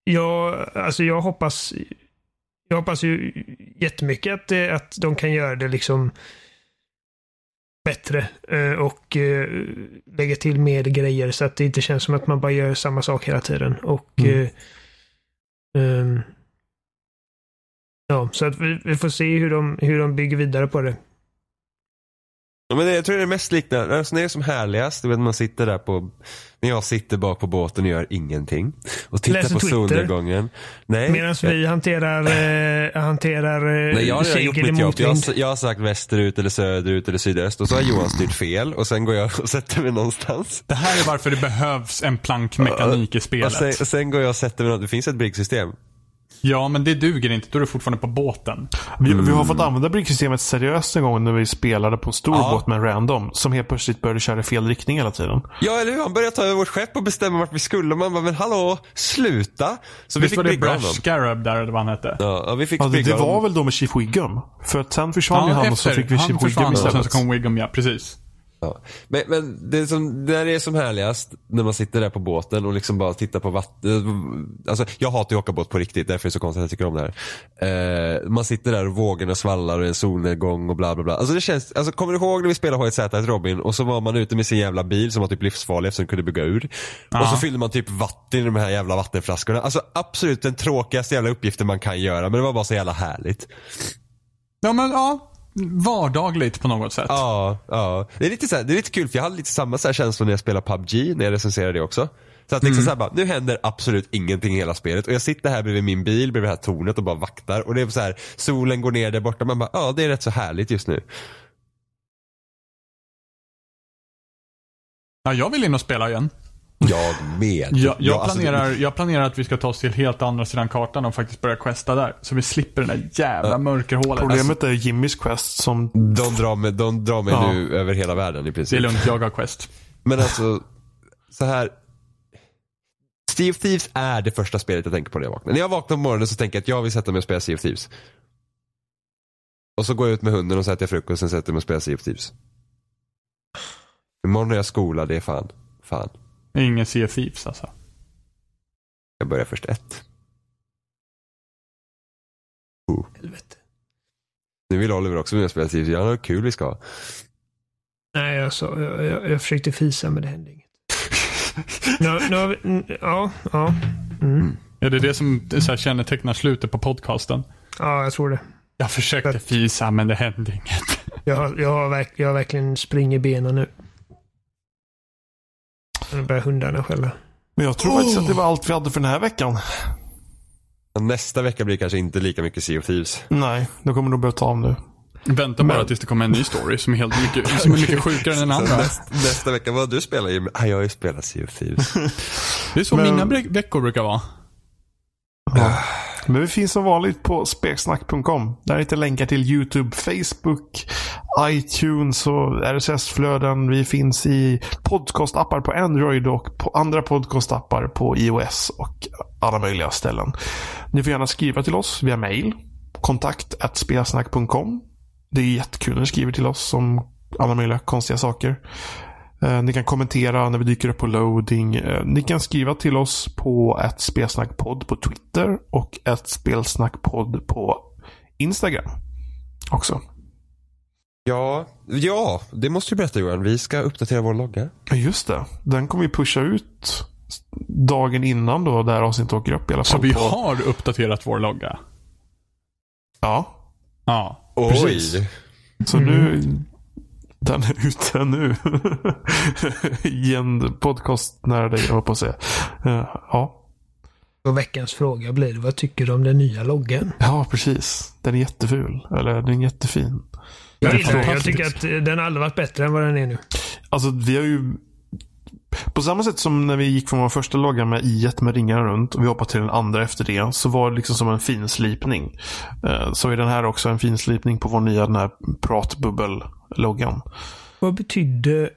jag, alltså jag hoppas, jag hoppas ju jättemycket att, det, att de kan göra det liksom bättre eh, och eh, lägga till mer grejer så att det inte känns som att man bara gör samma sak hela tiden. Och Mm. Um, Ja, så att vi, vi får se hur de, hur de bygger vidare på det. Ja, men det, jag tror det är mest liknande, alltså, när det är som härligast, du vet man sitter där på, när jag sitter bak på båten och gör ingenting. Och tittar Läser på Twitter. solnedgången. Nej, Medan vi hanterar, eh, hanterar eh, Nej, jag har redan gjort mitt jobb. Jag har, jag har sagt västerut eller söderut eller sydöst och så har Johan styrt fel och sen går jag och sätter mig någonstans. Det här är varför det behövs en plankmekanik i Och spelet. sen, och sen går jag och sätter mig någonstans. Det finns ett briggsystem. Ja, men det duger inte. Då är du fortfarande på båten. Vi, vi har fått använda bricksystemet seriöst en gång när vi spelade på en stor Ja. båt med en random. Som helt plötsligt började köra i fel riktning hela tiden. Ja, eller hur? Han började ta över vårt skepp och bestämma vart vi skulle. Man bara, men hallå, sluta. Så vi Visst fick var det Brash. Scarab där eller vad han hette? Ja, ja, vi fick Ja, det, det var väl då med Chief Wiggum? För att sen försvann ju han och så efter. fick vi han Chief Wiggum försvann och sen istället. så kom Wiggum, ja. Precis. Ja. Men, men det som, det är som härligast, när man sitter där på båten och liksom bara tittar på vatten. Alltså, jag hatar ju att åka båt på riktigt, därför är det så konstigt att jag tycker om det här. Eh, man sitter där och vågorna svallar och en solnedgång och bla bla bla. Alltså det känns, alltså kommer du ihåg när vi spelade H1Z1 Robin och så var man ute med sin jävla bil som var typ livsfarlig eftersom den kunde bygga ur. Ja. Och så fyllde man typ vatten i de här jävla vattenflaskorna. Alltså absolut den tråkigaste jävla uppgiften man kan göra, men det var bara så jävla härligt. Ja, men ja. Vardagligt på något sätt. Ja, ja. Det är lite, så här, det är lite kul för jag hade lite samma så här känsla när jag spelade PubG, när jag recenserade det också. Så att liksom så här bara, nu händer absolut ingenting i hela spelet och jag sitter här bredvid min bil, bredvid det här tornet och bara vaktar och det är så här, solen går ner där borta man bara, ja det är rätt så härligt just nu. Ja, jag vill in och spela igen. Jag med. Jag, jag, alltså, planerar, jag planerar att vi ska ta oss till helt andra sidan kartan och faktiskt börja questa där. Så vi slipper den där jävla mörkerhålet. Problemet är Jimmys Quest som... de drar mig, de drar mig Ja. nu över hela världen i det är princip. lugnt, jag har quest. Men alltså, så här. Sea of Thieves är det första spelet jag tänker på när jag vaknar. När jag vaknar på morgonen så tänker jag att jag vill sätta mig och spela Sea of Thieves. Och så går jag ut med hunden och så äter jag frukost, sen sätter jag mig och spelar Sea of Thieves. Imorgon har jag skola, det är fan. Fan. Ingen Sea of Thieves alltså. Jag börjar först ett. Helvete. Nu vill Oliver också med och spela Sea of Thieves. Ja, vad kul vi ska ha. Nej, jag, sa, jag, jag, jag försökte fisa men det hände inget. nu, nu har vi, mm, ja, ja. Mm. Är det det som så här, kännetecknar slutet på podcasten? Ja, jag tror det. Jag försökte fisa men det hände inget. Jag jag har, verk, jag har verkligen spring i benen nu. Nu börjar hundarna skälla. Men jag tror faktiskt att det var allt vi hade för den här veckan. Nästa vecka blir det kanske inte lika mycket Sea of Thieves. Nej, då kommer nog börja ta om nu. Vänta bara Men- tills det kommer en ny story som är, helt mycket, som är mycket sjukare än den andra. näst, nästa vecka, vad du spelar Jimmy? Ah, jag har ju spelat Sea of Thieves. Det är så Men- mina veckor brukar vara. Ja. Men vi finns som vanligt på speksnack.com. Där hittar länkar till YouTube, Facebook, iTunes och RSS-flöden. Vi finns i podcastappar på Android och på andra podcastappar på iOS och alla möjliga ställen. Ni får gärna skriva till oss via mail. Kontakt spelsnack.com. Det är jättekul när ni skriver till oss om alla möjliga konstiga saker. Eh, Ni kan kommentera när vi dyker upp på loading. Eh, Ni kan skriva till oss på ett spelsnackpodd på Twitter och ett spelsnackpodd på Instagram. Också. Ja, ja, det måste du berätta Johan. Vi ska uppdatera vår logga. Ja, Just det. Den kommer vi pusha ut dagen innan då, det här avsnittet åker upp i alla Så fall. vi på... har uppdaterat vår logga. Ja. Ja. Precis. Oj. Så nu... Den är ute nu. I en podcast nära dig, jag höll på att säga. Eh, Ja. Och veckans fråga blir, vad tycker du om den nya loggan? ja, precis. Den är jätteful. Eller den är jättefin. Jag, gillar jag tycker att eh, den aldrig varit bättre än vad den är nu. Alltså vi har ju på samma sätt som när vi gick från vår första logga med i med ringarna runt och vi hoppade till den andra efter det så var det liksom som en finslipning. Eh, Så är den här också en finslipning på vår nya den här pratbubbel-loggan. Vad betydde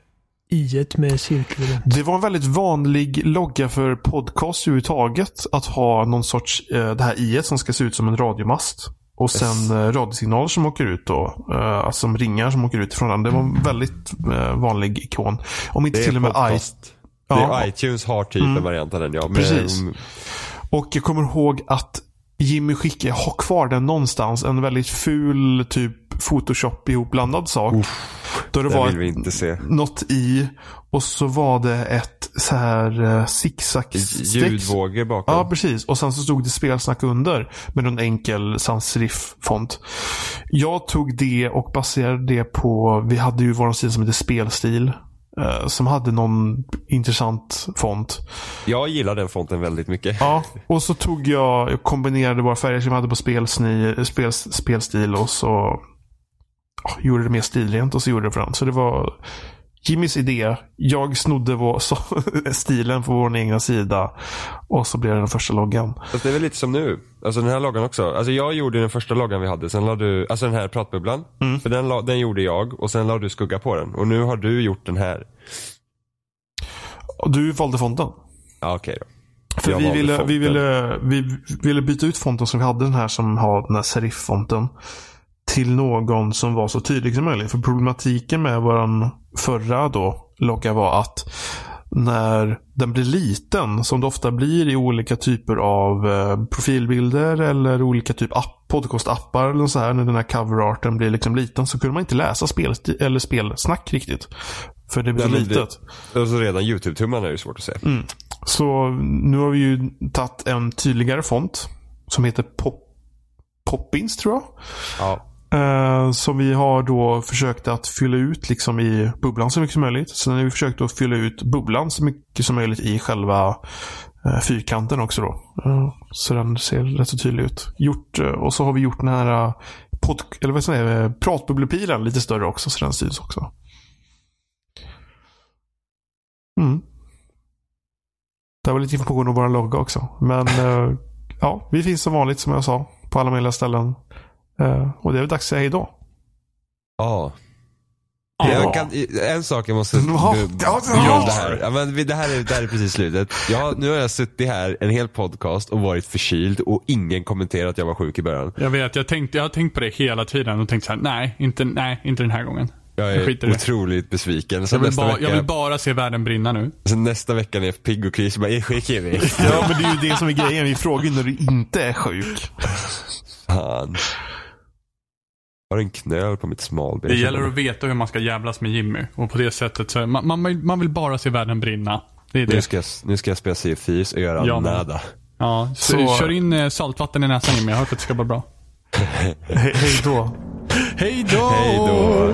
i med cirkeln? Det var en väldigt vanlig logga för podcast överhuvudtaget att ha någon sorts, eh, det här i som ska se ut som en radiomast. Och sen eh, radiosignaler som åker ut då. Eh, alltså som ringar som åker ut från den. Det var en väldigt eh, vanlig ikon. Om inte Det till och med i... podcast. Ja. Det är iTunes har typ en variant av den ja. Men, Precis. Och jag kommer ihåg att Jimmy skickade, jag har kvar den någonstans, en väldigt ful typ Photoshop ihopblandad sak. då det Det var vill vi inte se. något i och så var det ett så här uh, zigzag-streck. Ljudvågor bakom. Ja, precis. Och sen så stod det spelsnack under med en enkel sans serif-font. Jag tog det och baserade det på, vi hade ju vår sida som heter Spelstil. eh, som hade någon intressant font. Jag gillar den fonten väldigt mycket. Ja, och så tog jag, jag kombinerade våra färger som jag hade på spelsni, spel, spelstil och så gjorde det mer stilrent och så gjorde det den. Så det var Jimmys idé. Jag snodde vår, så, stilen på vår egna sida och så blev det den första loggan. Fast det är väl lite som nu. Alltså den här loggan också. Alltså jag gjorde den första loggan vi hade. Sen la du, alltså den här pratbubblan. Mm. För den, la, den gjorde jag och sen la du skugga på den. Och nu har du gjort den här. Och du valde fonten. Ja okej då. För vi ville, vi, ville, vi ville byta ut fonten som vi hade den här som har den här serif-fonten. Till någon som var så tydlig som möjligt. För problematiken med våran förra då logga var att när den blir liten, som det ofta blir i olika typer av eh, profilbilder eller olika typ app, podcastappar eller så här, när den här coverarten blir liksom liten så kunde man inte läsa spel, eller spelsnack riktigt. För det blir det- litet. Och så redan YouTube-tummarna är ju svårt att se. Mm. Så nu har vi ju tagit en tydligare font. Som heter Pop, Poppins tror jag. Ja. Eh, som vi har då försökt att fylla ut liksom i bubblan så mycket som möjligt. Sen har vi försökt att fylla ut bubblan så mycket som möjligt i själva eh, fyrkanten också då. Eh, så den ser rätt så tydlig ut. Gjort, eh, och så har vi gjort den här eh, pod, eller vad säger jag, eh, pratbubblepilen lite större också. Så den syns också. Mm. Det var lite information om vår logga också. Men eh, ja, vi finns som vanligt som jag sa. På alla möjliga ställen. Eh, och det är väl dags att säga hejdå. Ja. Ja. Jag kan, en sak jag måste Ja, här. Ja, men vi- det, här är, det här är precis slutet. Jag, nu har jag suttit här en hel podcast och varit förkyld och ingen kommenterat att jag var sjuk i början. Jag vet, jag, tänkte, jag har tänkt på det hela tiden och tänkt så här: nej, inte, nej, inte den här gången. Jag är det. otroligt besviken. Så Jag vill, nästa, ba, vecka, jag vill bara se världen brinna nu. så nästa vecka när jag är pigg och kry så bara, är sjuk Jimmy? Ja, men det är ju det som är grejen. Vi frågar ju när du inte är sjuk. Fan har en knöl på mitt smalben. Det gäller att veta hur man ska jävlas med Jimmy. Och på det sättet så, man, man, man vill bara se världen brinna. Det är det. Nu, ska jag, nu ska jag spela CFIs och göra ja, nada. Ja, så, så, kör in eh, saltvatten i näsan Jimmy. Jag har hört att det ska vara bra. He hej då. Hej då! Hej då!